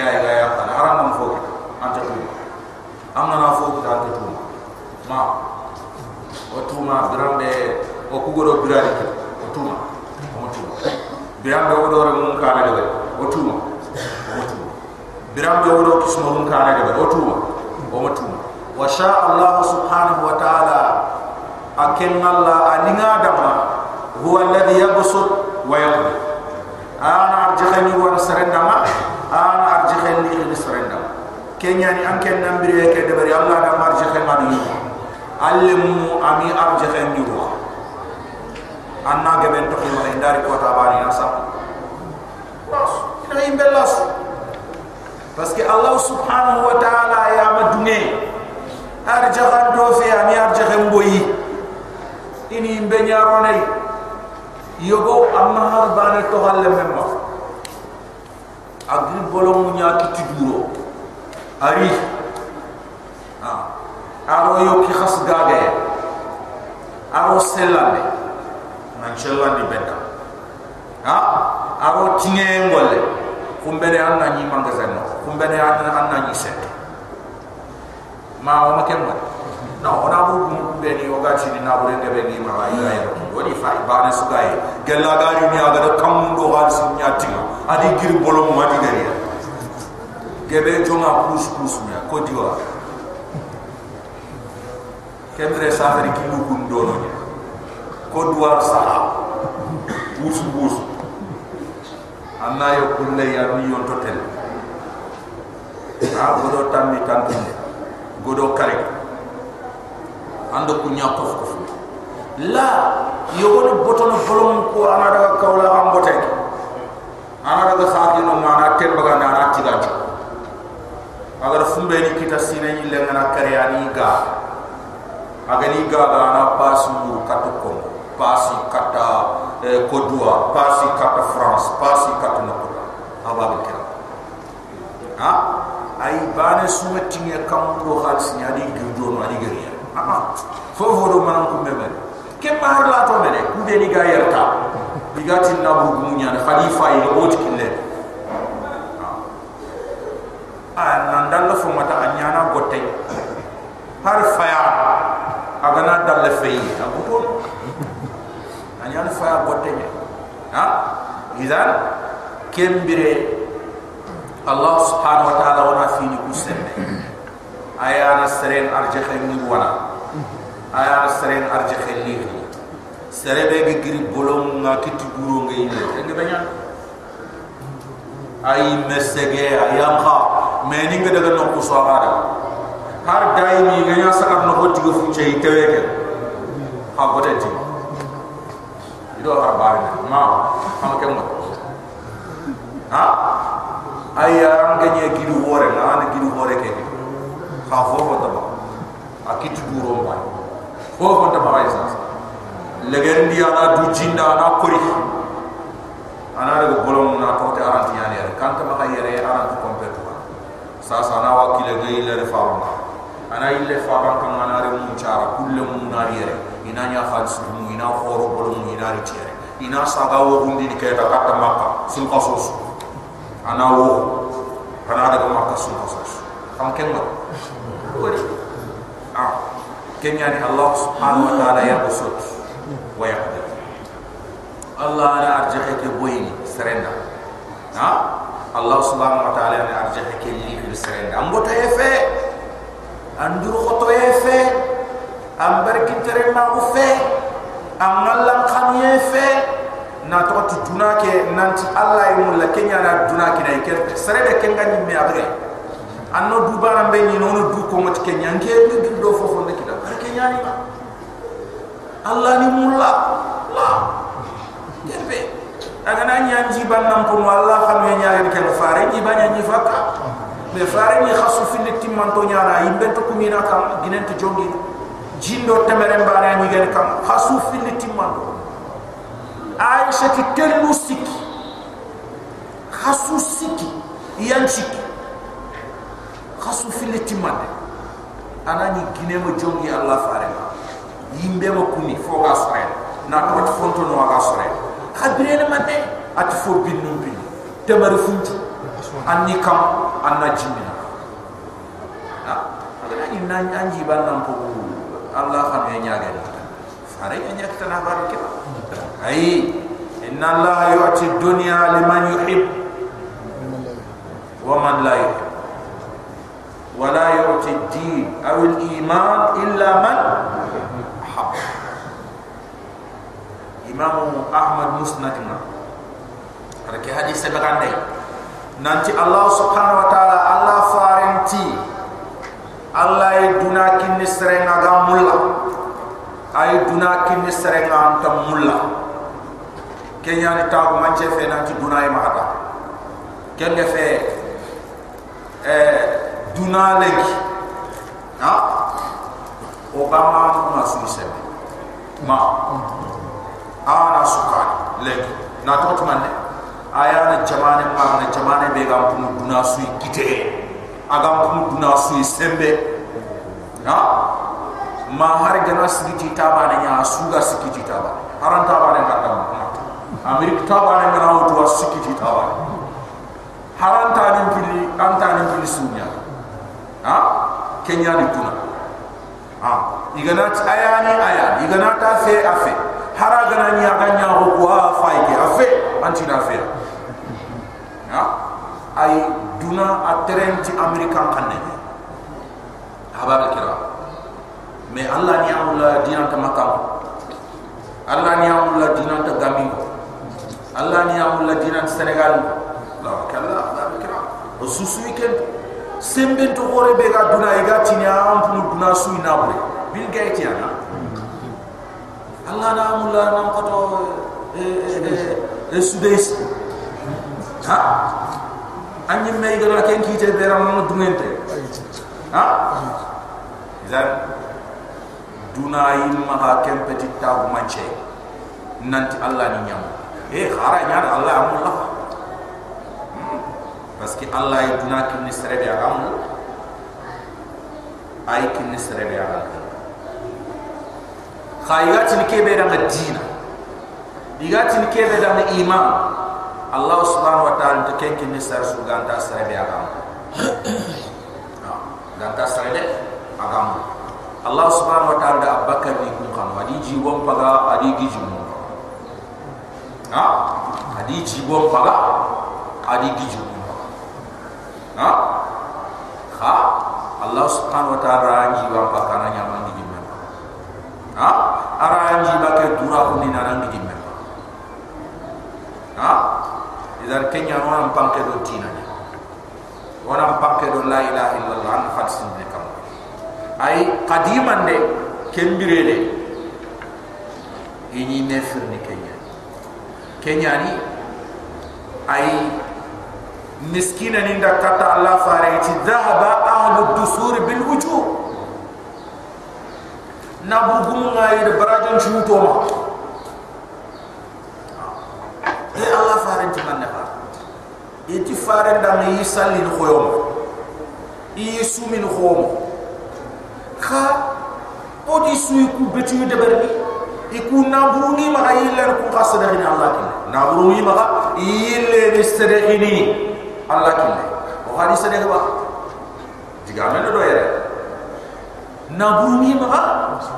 ay ga ya tan haram fo anta tu amna na fo ta anta tu ma. O tuma birambe o kugoro birari ke. O tuma o tuma birambe o do mun kana de o tuma o tuma birambe o do kismo mun kana de o tuma o tuma wa sha subhanahu wa ta'ala akin Allah aninga dama huwa alladhi yabsut wa yaqdi ana arjakhani wa ni nasrendama kenya ni anken nambire ke de bari Allah da marjakhani ni. Alimu ami arjaxe njurwa anna geben to xima ne ndari ko ta bani asa? Was ina imbe las parce que allah subhanahu wa ta'ala ya ma dunge arjaxan do fe ami arjaxe mboyi ini imbe nyaro nay yogo amma har bane to halle memma agri bolom nya ki tiduro ari. Ah aro yo ki khas gage aro selande nan chelandi benda. Ha? Aro tinge ngolle kumbere anna ni no kumbere anna anna ni set ma o make mo no ona bu be ni oga chi ni na bu be ni ma ba ira ira woni fa ba na su gai gella gari ni aga da kam sin nyati adi gir bolo mo adi gari gebe jonga plus plus mi ko diwa kemre safari ki lu kun dono ni ko duwar sa. Bus bus anna yo kulle ya mi yon totel a godo tammi tantinde godo kare. Ando ku nya kof. La yogono botono bolom ko ana daga kawla am botek ana daga khaki no mana tembaga na na tiga agar fumbe kita sine ni le ngana kare ani ga. Agani ga ga na pasu katu ko pasi kata eh, kodua pasi kata france pasi kata nakota ababe kira? Ha? Ay bane suma tinge kam do khalis ni adi girdo no adi geriya ha fofo do manam ko mebe ke mar la to mele ku be ni ga yerta bigati na bu munya na khalifa yi o tikille ha nan dalla fo mata anyana gotte har faya. Agana dalle feyi abuto anyana faya gotte ne ha? Idan kembire. Allah subhanahu wa ta'ala wana fini kusende ayana seren arje khayni wana ayana seren arje khayni serebe ge giri bolom nga kiti duro nga ile ngi banya? Ay mesege ayam kha me ni nga daga no ko so ada har dai ni nga nya sakar no hoti go fu cey teweke ha? Gote ti ido har bari ma ha ke mo ha ay yaram ganye gidu hore na ana gidu hore ke ha fofo taba akitu duro mba fofo taba ay sa legen dia na du jinda na kori ana daga bolom na tote aranti yani yare kanta maka yare aranti kompetu sa sa na wakile ge ile refaama ana ile faama kan ana re mun cara kulle mun na yare ina nya khalis mu ina foro bolom mu ina ri tiere ina saga wo hundi ni keta katta makka sul qasus ana wo ana daga makka sul qasus kam kenga wori ah kenya ni allah subhanahu wa ta'ala ya usut ويقدر الله انا ارجحك بوين سرنا ها الله سبحانه وتعالى انا ارجحك لي في سرنا ام sere ambo ta efe. Andur khoto yefe ambar kitere ma ufe. Amallan khani yefe na to ti dunake nanti allah e yimul la kenya na dunake na ikel sere de kenga ni me abre anno duba na be ni nono du ko mot kenya. Nge ni do fo ndikida bar kenya ni ma. Allah ni mulla. La. Kebe. Agana nyanji ban nam ko allah kami e ni ken faring ji banya ni fakka me faare ni khasu fi le timman to nyaara yimbe to kumina kam ginen to jongi jindo temere mbara ni gen kam khasu fi le timman aisha ki telu siki khasu siki yanchi khasu fi le timman anani ginema jongi Allah ma yimbe ma kuni fo ga sore na ko fonto no ga sore khabire ne mate at fo binnu bin temar funtu anni kam anna jimina ha ala ni nan anji ban nan ko allah xam ya nyaaga ni fare ya nyak tan bar ke ay inna allah yu'ti dunya liman yuhib wa man la yuhib ولا يؤتي الدين او الايمان الا من imam ahmad musnadna rake hadis sebagande nanti allah subhanahu wa taala allah farenti allah ay duna kinni serenga ga mulla. Ay duna kinni serenga anta mulla. Kenya ni tagu manche fe nanti duna ay mahata kenge fe eh duna legi ha? Obama ma suisebe ma. Ana suka lek na to man aya na jamane ma na jamane be gam pun duna sui kite. Agam pun duna sui sembe. Ha? Ma har gana sigiti tabane nya suga sigiti tabane haran tabane katam amerika tabane ngana wutu sigiti tabane haran tanin pili antanin pili sunya. Ha? Kenya ni tuna. Ha? Igana ayani ayani. Igana ta fe afe. Hara gana nya ganya ho kwa faike afe. Anti na fe ha? Ay duna a terenti amerikan kanne habab kira? Me allah ni amula dinan ta makam allah ni amula dinan ta gambi allah ni amula dinan senegal. La kala habab kira? O susu weekend sembe to hore be ga duna e ga tinya am pu duna su ina bure bil gaiti ana allah na amula nam ko to e e e sudais ha? Anyi me ga ken ki te beram no dungente ha? Zan duna yin ma ha kem petit tabu manche nanti allah ni nyam. E khara nyar allah amullah parce que Allah yi duna kin ni sere ya gam ay kin ni sere ya gam khayga tin ke be da dina. Diga tin ke be da iman Allah subhanahu wa ta'ala to ken kin ni sere su ganta sere ya gam ganta sere de agam Allah subhanahu wa ta'ala da abakar ni kun kan wadi ji won paga adi gi ji mo ha? Adi ji won paga adi gi ji ha? Ha? Allah subhanahu wa ta'ala ranji wa pakana nyama ngi jimme ha? Aranji ba ke dura ko ni nan ngi jimme ha idar kenya ona pamke do tina ni? Ona pamke do la ilaha illallah an fatsin de kam ai qadiman de kembire de. Ini nefer ni kenya. Kenya ni ai miskina ni da kata allah fare ti dhahaba ahlu dusur bil wujuh nabugum ngayir barajon chumuto ma ah. Allah fare ti manda iti fare dang yi sallin khoyom yi sumin khom kha o di suyi ku betu de berbi e ku ma ga ku khasda ni allah ki na bruni ma ga yilla de allah ki o hadi sere ba? Diga men do yere na ma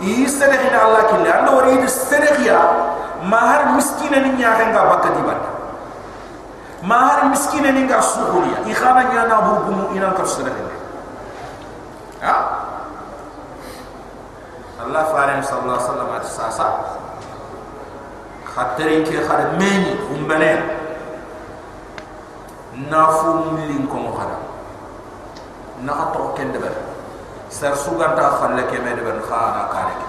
yi sere allah ki la no ri mahar miskina ni nya ga bakati ba ماهر مسكين اللي قال سوقوا يا إخانا يا نابوكم إلى كرسنا ها؟ الله فارن صلى الله عليه وسلم على الساسة خاطرين كي خاطر ميني هم بلين نافو ملين كم خاطر نعطو كن دبر. سر سوغا تا خل لك مي دبر خانا كارك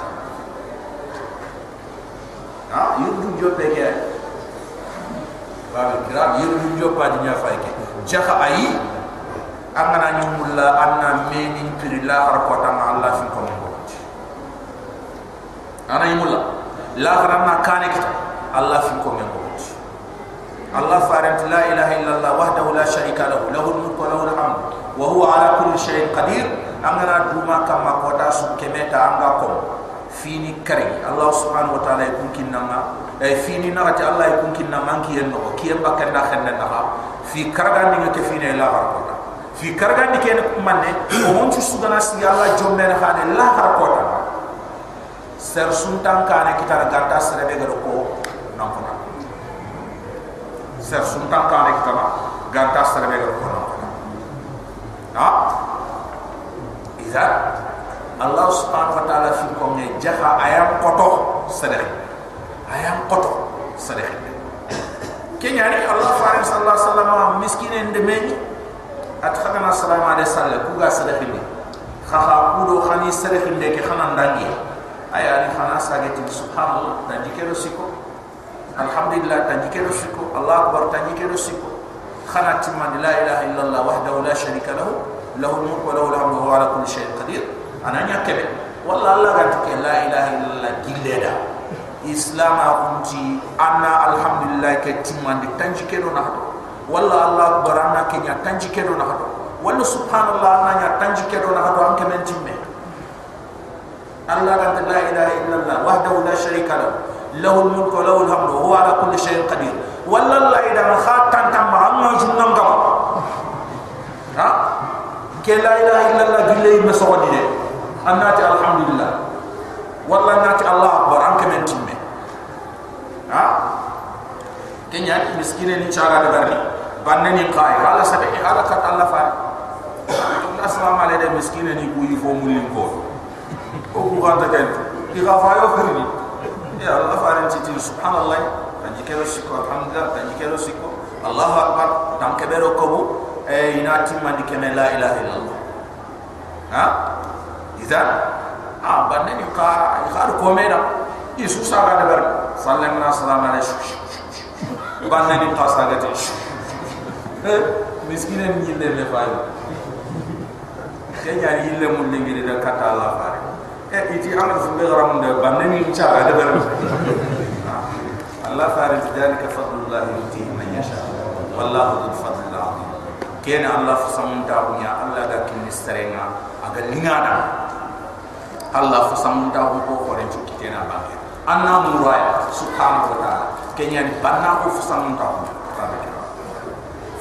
ها؟ يبدو جو بيجي babe kira yurdu jopa di nya fay ke jaha ayi angana nyumulla anna meni pirilla har ko tan allah fi ko mo ana yimulla la harana kane kita allah fi ko men goti allah farant la ilaha illa allah wahdahu la sharika lahu lahu al-mulku wa lahu al-hamd wa huwa ala kulli shay'in qadir. Angana duma kama ko ta ko fini kari allah subhanahu wa ta'ala yakun kinama e fini na ati allah yakun kinama manki en no ki en bakanda khanna na fi karga ni ke fini la har ko fi karga ni ke manne. O mon ci sugana si allah jomme na khane la har ko ta ser suntan kane kita ganta serebe gado ko nampuna ser suntan kane kita ma ganta serebe gado ko nampuna ha Allah subhanahu wa ta'ala fi ko nge jaha ayam koto sedekh ayam koto sedekh kenya ni Allah farid sallallahu alaihi wasallam miskin en de meni at khana sallallahu alaihi wasallam ku ga sedekh ni. Kha kudo khani sedekh de ke khana ndangi aya ni khana sageti subhanallah tanjikero siko. Alhamdulillah tanjikero siko. Allah akbar tanjikero siko. Khana timman la ilaha illallah wahdahu la sharika lahu lahu al-mulku wa lahu al-hamdu wa ala kulli shay'in qadir Ananya kebe walla allah kan ga tike la ilaha illallah gilleda islam a kunti anna alhamdulillah ke timan di tanji kedo na hado walla allah barana ke nya tanji kedo na hado walla subhanallah ana nya tanji kedo na hado anke men timme allah kan ga la ilaha illallah wahdahu la sharika lahu lahu almulku wa lahu alhamdu huwa ala kulli shay'in qadir. Walla allah ida kha tantam ma amma jinnam ha? Ke la ilaha illallah gilleyi me de annati alhamdulillah. Wala nati allah akbar an kamen timme. Ha? Kenya miskine ni chara de barri banne ni qai wala sabe ala kat allah fa inna salam ala de miskine ni buyi fo mulin ko o ko ganta ken ki gafa yo khirni ya allah fa ran titi subhanallah. Tan jikelo sikko alhamdulillah. Tan jikelo sikko allah akbar. Tan kebero ko bu e eh, inati mandi kemela ilaha illallah. Ha? Idan a banne ni ka khar ko mena isu sa ga de ber sallallahu alaihi wasallam banne ni ka sa ga ti miskinen ni le le fa kenya ni le mun lengi de kata allah faran eh iti amal fumbe garam de banne ni cha ada ber Allah farid dalika fadlullah yuti man yasha. Wallahu dhul fadl azim. Kena Allah fasamunta hunya Allah da kin istarenga aga lingada Allah fasamunta hu ko ko ren kitena bange anna muraya subhanahu wa ta'ala kenya ni banna ko fasamunta hu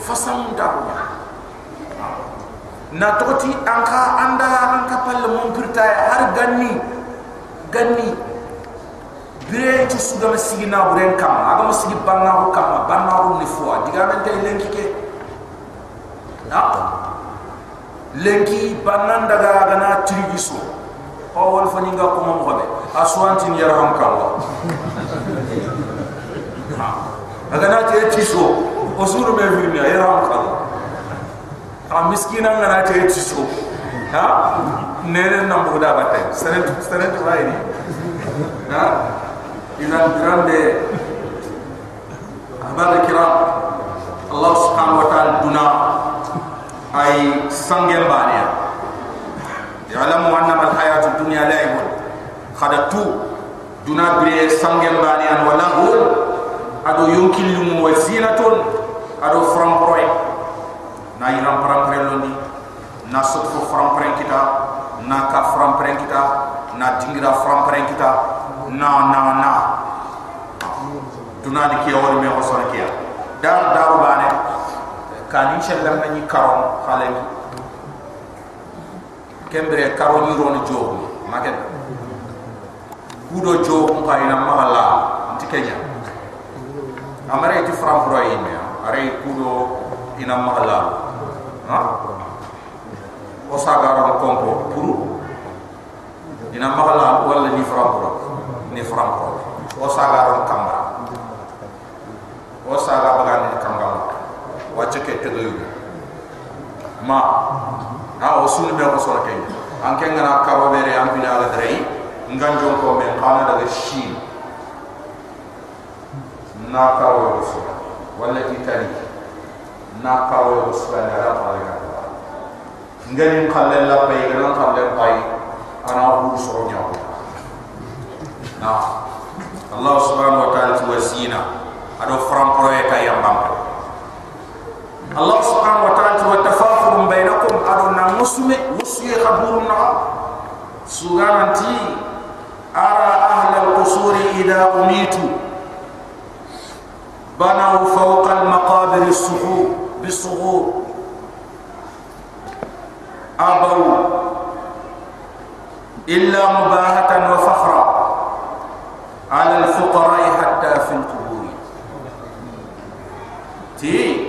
fasamunta hu na toti anka anda anka pal mon pirta har ganni ganni bire ci suga masigi na buren kam aga masigi banna ko kam banna ko ni fo diga men tay lenki ke na lenki banna daga gana trigiso o wol fani nga ko mom xobe aswanti ni yarham kallah aga na te so o suru me firmi yarham kallah a miskina ngana te ci so ha nene nam bu da batte senen senen to bayni ha? Idan grande abal kiram allah subhanahu wa ta'ala duna ay sangel baniya ya'lamu anna al hayat ad dunya la'ib khadatu duna bre sangel baniya wala hu ado yunkilum wa zinatun ado from proy na yiram param prelondi na sot fo fram pren kita na ka fram pren kita na dingira fram pren kita na na na. Duna ni kiya woni me sona kiya dar daru bane kan inshallah ni karon khalen kembre karon ni ron jo maken kudo jo ko ina mahalla tikenya amare ti fram pro yime are kudo ina mahalla ha? O sagara ko ko puru ina mahalla wala ni fram pro ni fram pro o sagara kamba o saga bagan ni kamba tegayu ma ha o sunu be ko so ke an ke ngana karo bere am bina ala drai nganjon ko men kana daga shi na karo so wala itali na karo so na ra pa ga ngani khalle la pay ga khalle pay ana hu so nyaw na Allah subhanahu wa ta'ala tuwasina ado fram proyeka yambam Allah subhanahu wa ta'ala wa tafafurum bainakum ado na musume musuye khaburu na أهل القصور إذا alqusur بنوا فوق المقابر الصخور بالصخور أبوا إلا مباهة وفخرا على الفقراء حتى في القبور تي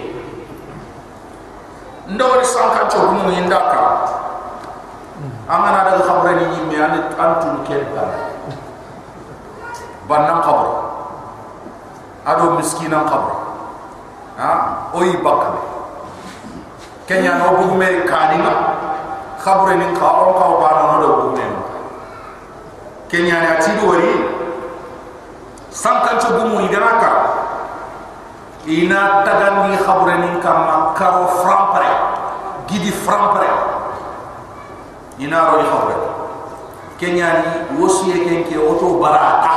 ndawri sanka to mu indaka amana daga khabra ni yimme an antum kelba bannan khabra ado miskina khabra ha? Oyi bakka kenya no bu me kaninga khabra ni ka on ka bana no do bu me kenya ni atido wari sanka to bu mu indaka ina tagandi khabra ni kama karo frampare. Gidi frampare. Ina ro khabra kenya ni wosiye kenke oto barata.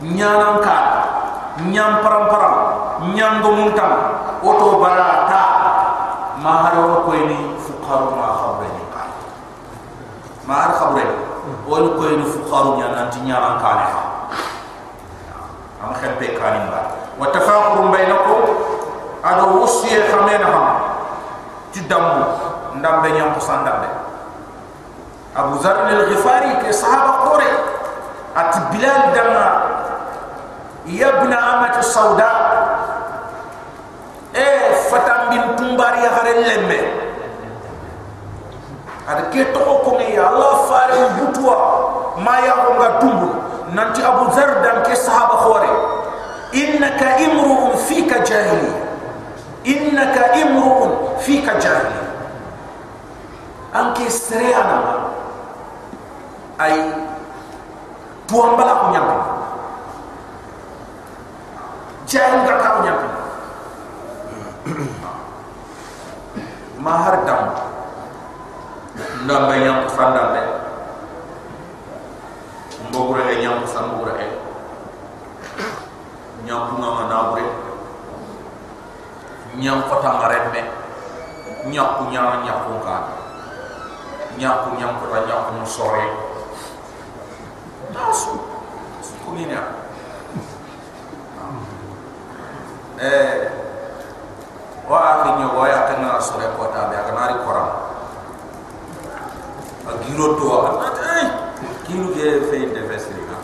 Nyanan ka nyam param param nyam do muntam oto barata. Maharo ko ni fuqaru ma khabra ni ka ma har khabre o ni ko ni fuqaru nya nan ti nya am khabbe kanin ba wa tafaqurun bainakum. Ado wusiye khamena ha ti damu ndambe nyam ko sandambe abu zar al ghifari ke sahaba qore at bilal dama yabna amatu sauda e fatam bin tumbari ya hare lemme ada ke to ko ngi allah fare butwa ma ya ko ga tumbu nanti abu zar dan ke sahaba khore innaka imru'un fika jahili. Innaka imru'un fika jahili. Anke sereana ay tuambala ko nyampe. Jahil ga ka nyampe. Mahar dam. Ndambe nyam sandambe mbogure e nyam sambure e nyam ngama nabure nyam kota maremme nyaku nyama nyaku ka nyaku nyam kota nyaku no sore. Nasu kumina eh wa akhi nyo wa ya kana sore kota be akanari koram agiro to ay kilu ge fe de vesri ka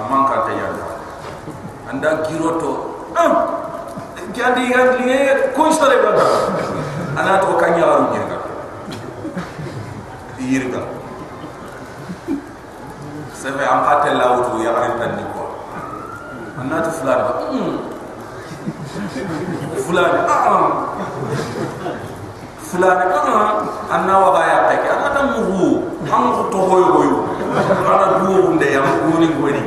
amman ka ta yalla anda giro to ah jadi yang liye ko sore ba ana to kanya waru jirga yirga sebe am kate lawtu ya ari tan ni ko. Ana to fulani ba fulani ah fulani ah anna wa ya peke ana tam muhu ang to hoyo hoyo ana duwo nde yam goni goni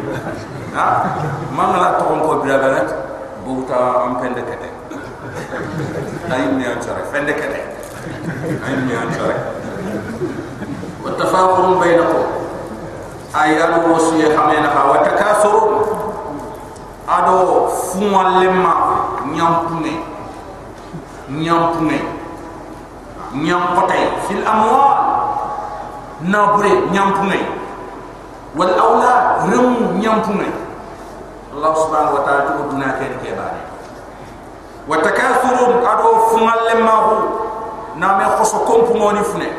ha? Mangala to ko biraganat bouta am pende kete ay mi an chare pende kete ay mi an chare wa tafaqurun bainakum. Ay adu wasiya khamena ha wa takasur ado fumal lemma nyampune. Nyampune. Nyampotay fil amwal. Nabure nyampune wal awlad rum nyampune Allah subhanahu wa ta'ala tu duna ken ke bani wa takathurun ado fumal lemahu na me khoso kompu ngoni fune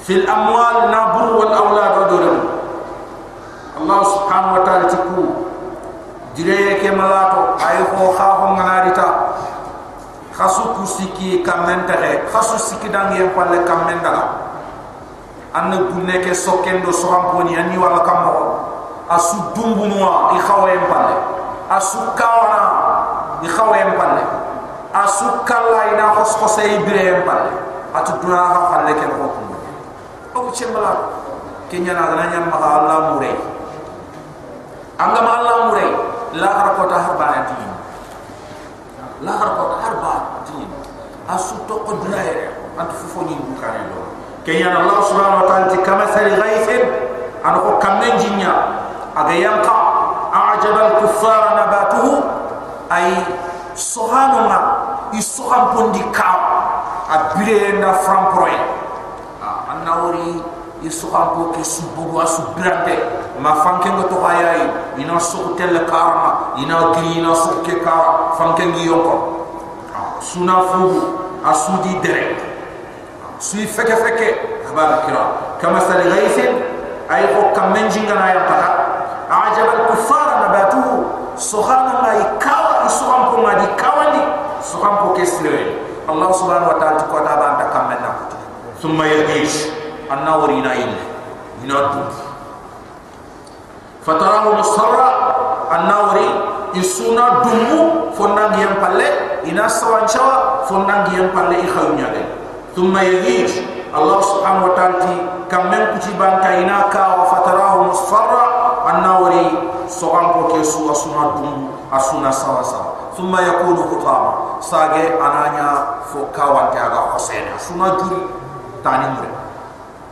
fil amwal nabur wal awlad wadurun Allah subhanahu wa ta'ala tiku dire ke malato ay ho kha anna gunne ke sokendo sohamponi ani wala kammo asu dumbu noa i khawa en asu kawana i khawa en asu kala ina khos khose i bire en atu duna ha palle ke ko ko o chembala kenya na na nyam ma Allah mure anga ma Allah mure la har ko ta harba na tin la har ko ta harba tin asu to ko duna ere atu fufo ni bukane do kenya Allah subhanahu wa ta'ala ti kama sari ghaithin an ko kamen jinya aga yanqa a'jaba al-kuffar nabatuhu ay sohano ma isoham pondi ka abire na framproy anna wori isoham po ke subugo asubrante ma fanke ngo to hayai ina so tel karma ina gri ina so ke ka fanke ngi yonko suna fu asudi direct sui feke feke habal kira. Kama sal ghaithin ay ko kamen jinga na ya pata ajab al kuffar nabatuhu sohana ma ikawa isoham ko ma di kawandi soham ko keslewe allah subhanahu wa ta'ala ko ta ban ta kamen na thumma yagish anna warina illa ina du. Fatarahu musarra anna wari isuna dumu fondangi yam palle ina sawanchawa fondangi yam palle i khawnya de thumma yagish allah subhanahu wa ta'ala kamen kutiban kaina ka wa fatarahu musarra annawri sogan ko ke su asuna dum asuna sawa sawa thumma yakunu hutama. Sage ananya fo kawante aga hosena. Asuna juri tani mure.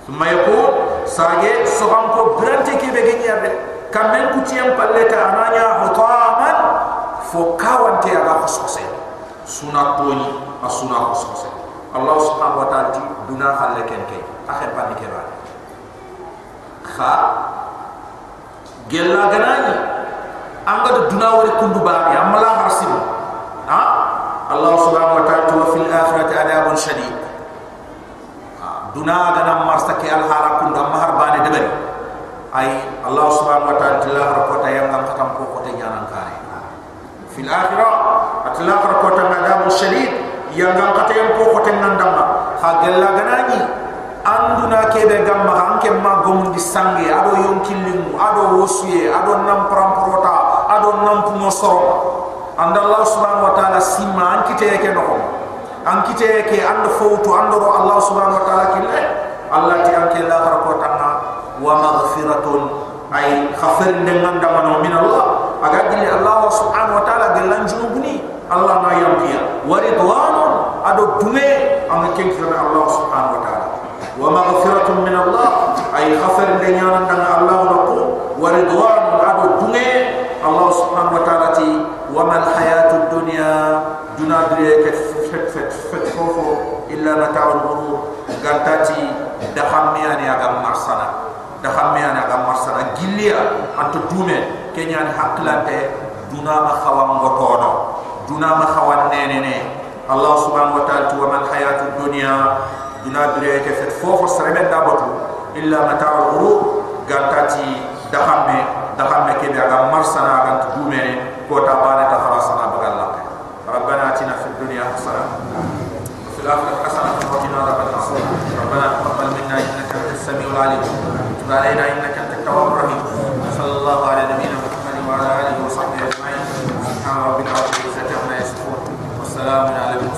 Thumma yakun sage sogan ko brante ke allah subhanahu wa ta'ala duna khalle ken ke akhe pandi ke ba kha gella ganani anga do duna wori kundu ba ya mala harsibu ha? Allah subhanahu wa ta'ala wa fil akhirati adabun shadid. Duna gana marsa ke al hala kundu amma har bane de bari ay allah subhanahu wa ta'ala tilla rakota yang ngam katam ko ko te nyanan kare fil akhirah atla rakota adabun shadid yang ngam katam ko ko te nandama ha gella ganani anduna kebe gamma hanke ma gom di sangi ado yon killimu ado wosuye ado nam pramprota ado nam pumo soro anda allah subhanahu wa taala simma ankite ke no. Ankite ke and fawtu andoro allah subhanahu wa taala kille. Allah ti anke la har ko tanna wa maghfiratun ay khafir dengan damano min allah. Aga dili allah subhanahu wa taala gelan junubuni. Allah ma yamkiya wa ridwanun ado dume am ken kana allah subhanahu wa taala. Wa maghfiratun min allah ay khafar dinyana dan allah wa qu wa ridwan ado dume allah subhanahu wa taala ti wa mal hayatud dunya duna dire ke fet fet fet fofo illa mata'ul ghurur. Gantati da xamme aga marsana. Da xamme aga marsana. Gilia ato dume. Kenyan haklante duna ma xawam ngotono duna ma xawane nene ما خوان نيني الله سبحانه وتعالى وما الحياة الدنيا duna bire ke fet fofo serebe da batu illa mata al ghuru gantati dahamme dahamme ke be aga marsana aga dume ko ta bana ta farasana bagalla ربنا اتنا في الدنيا حسنه وفي الاخره حسنه وقنا عذاب النار ربنا تقبل منا انك انت السميع العليم وتب علينا انك انت التواب الرحيم صلى الله على نبينا محمد وعلى اله وصحبه اجمعين سبحان ربك رب العزه عما يصفون والسلام على المرسلين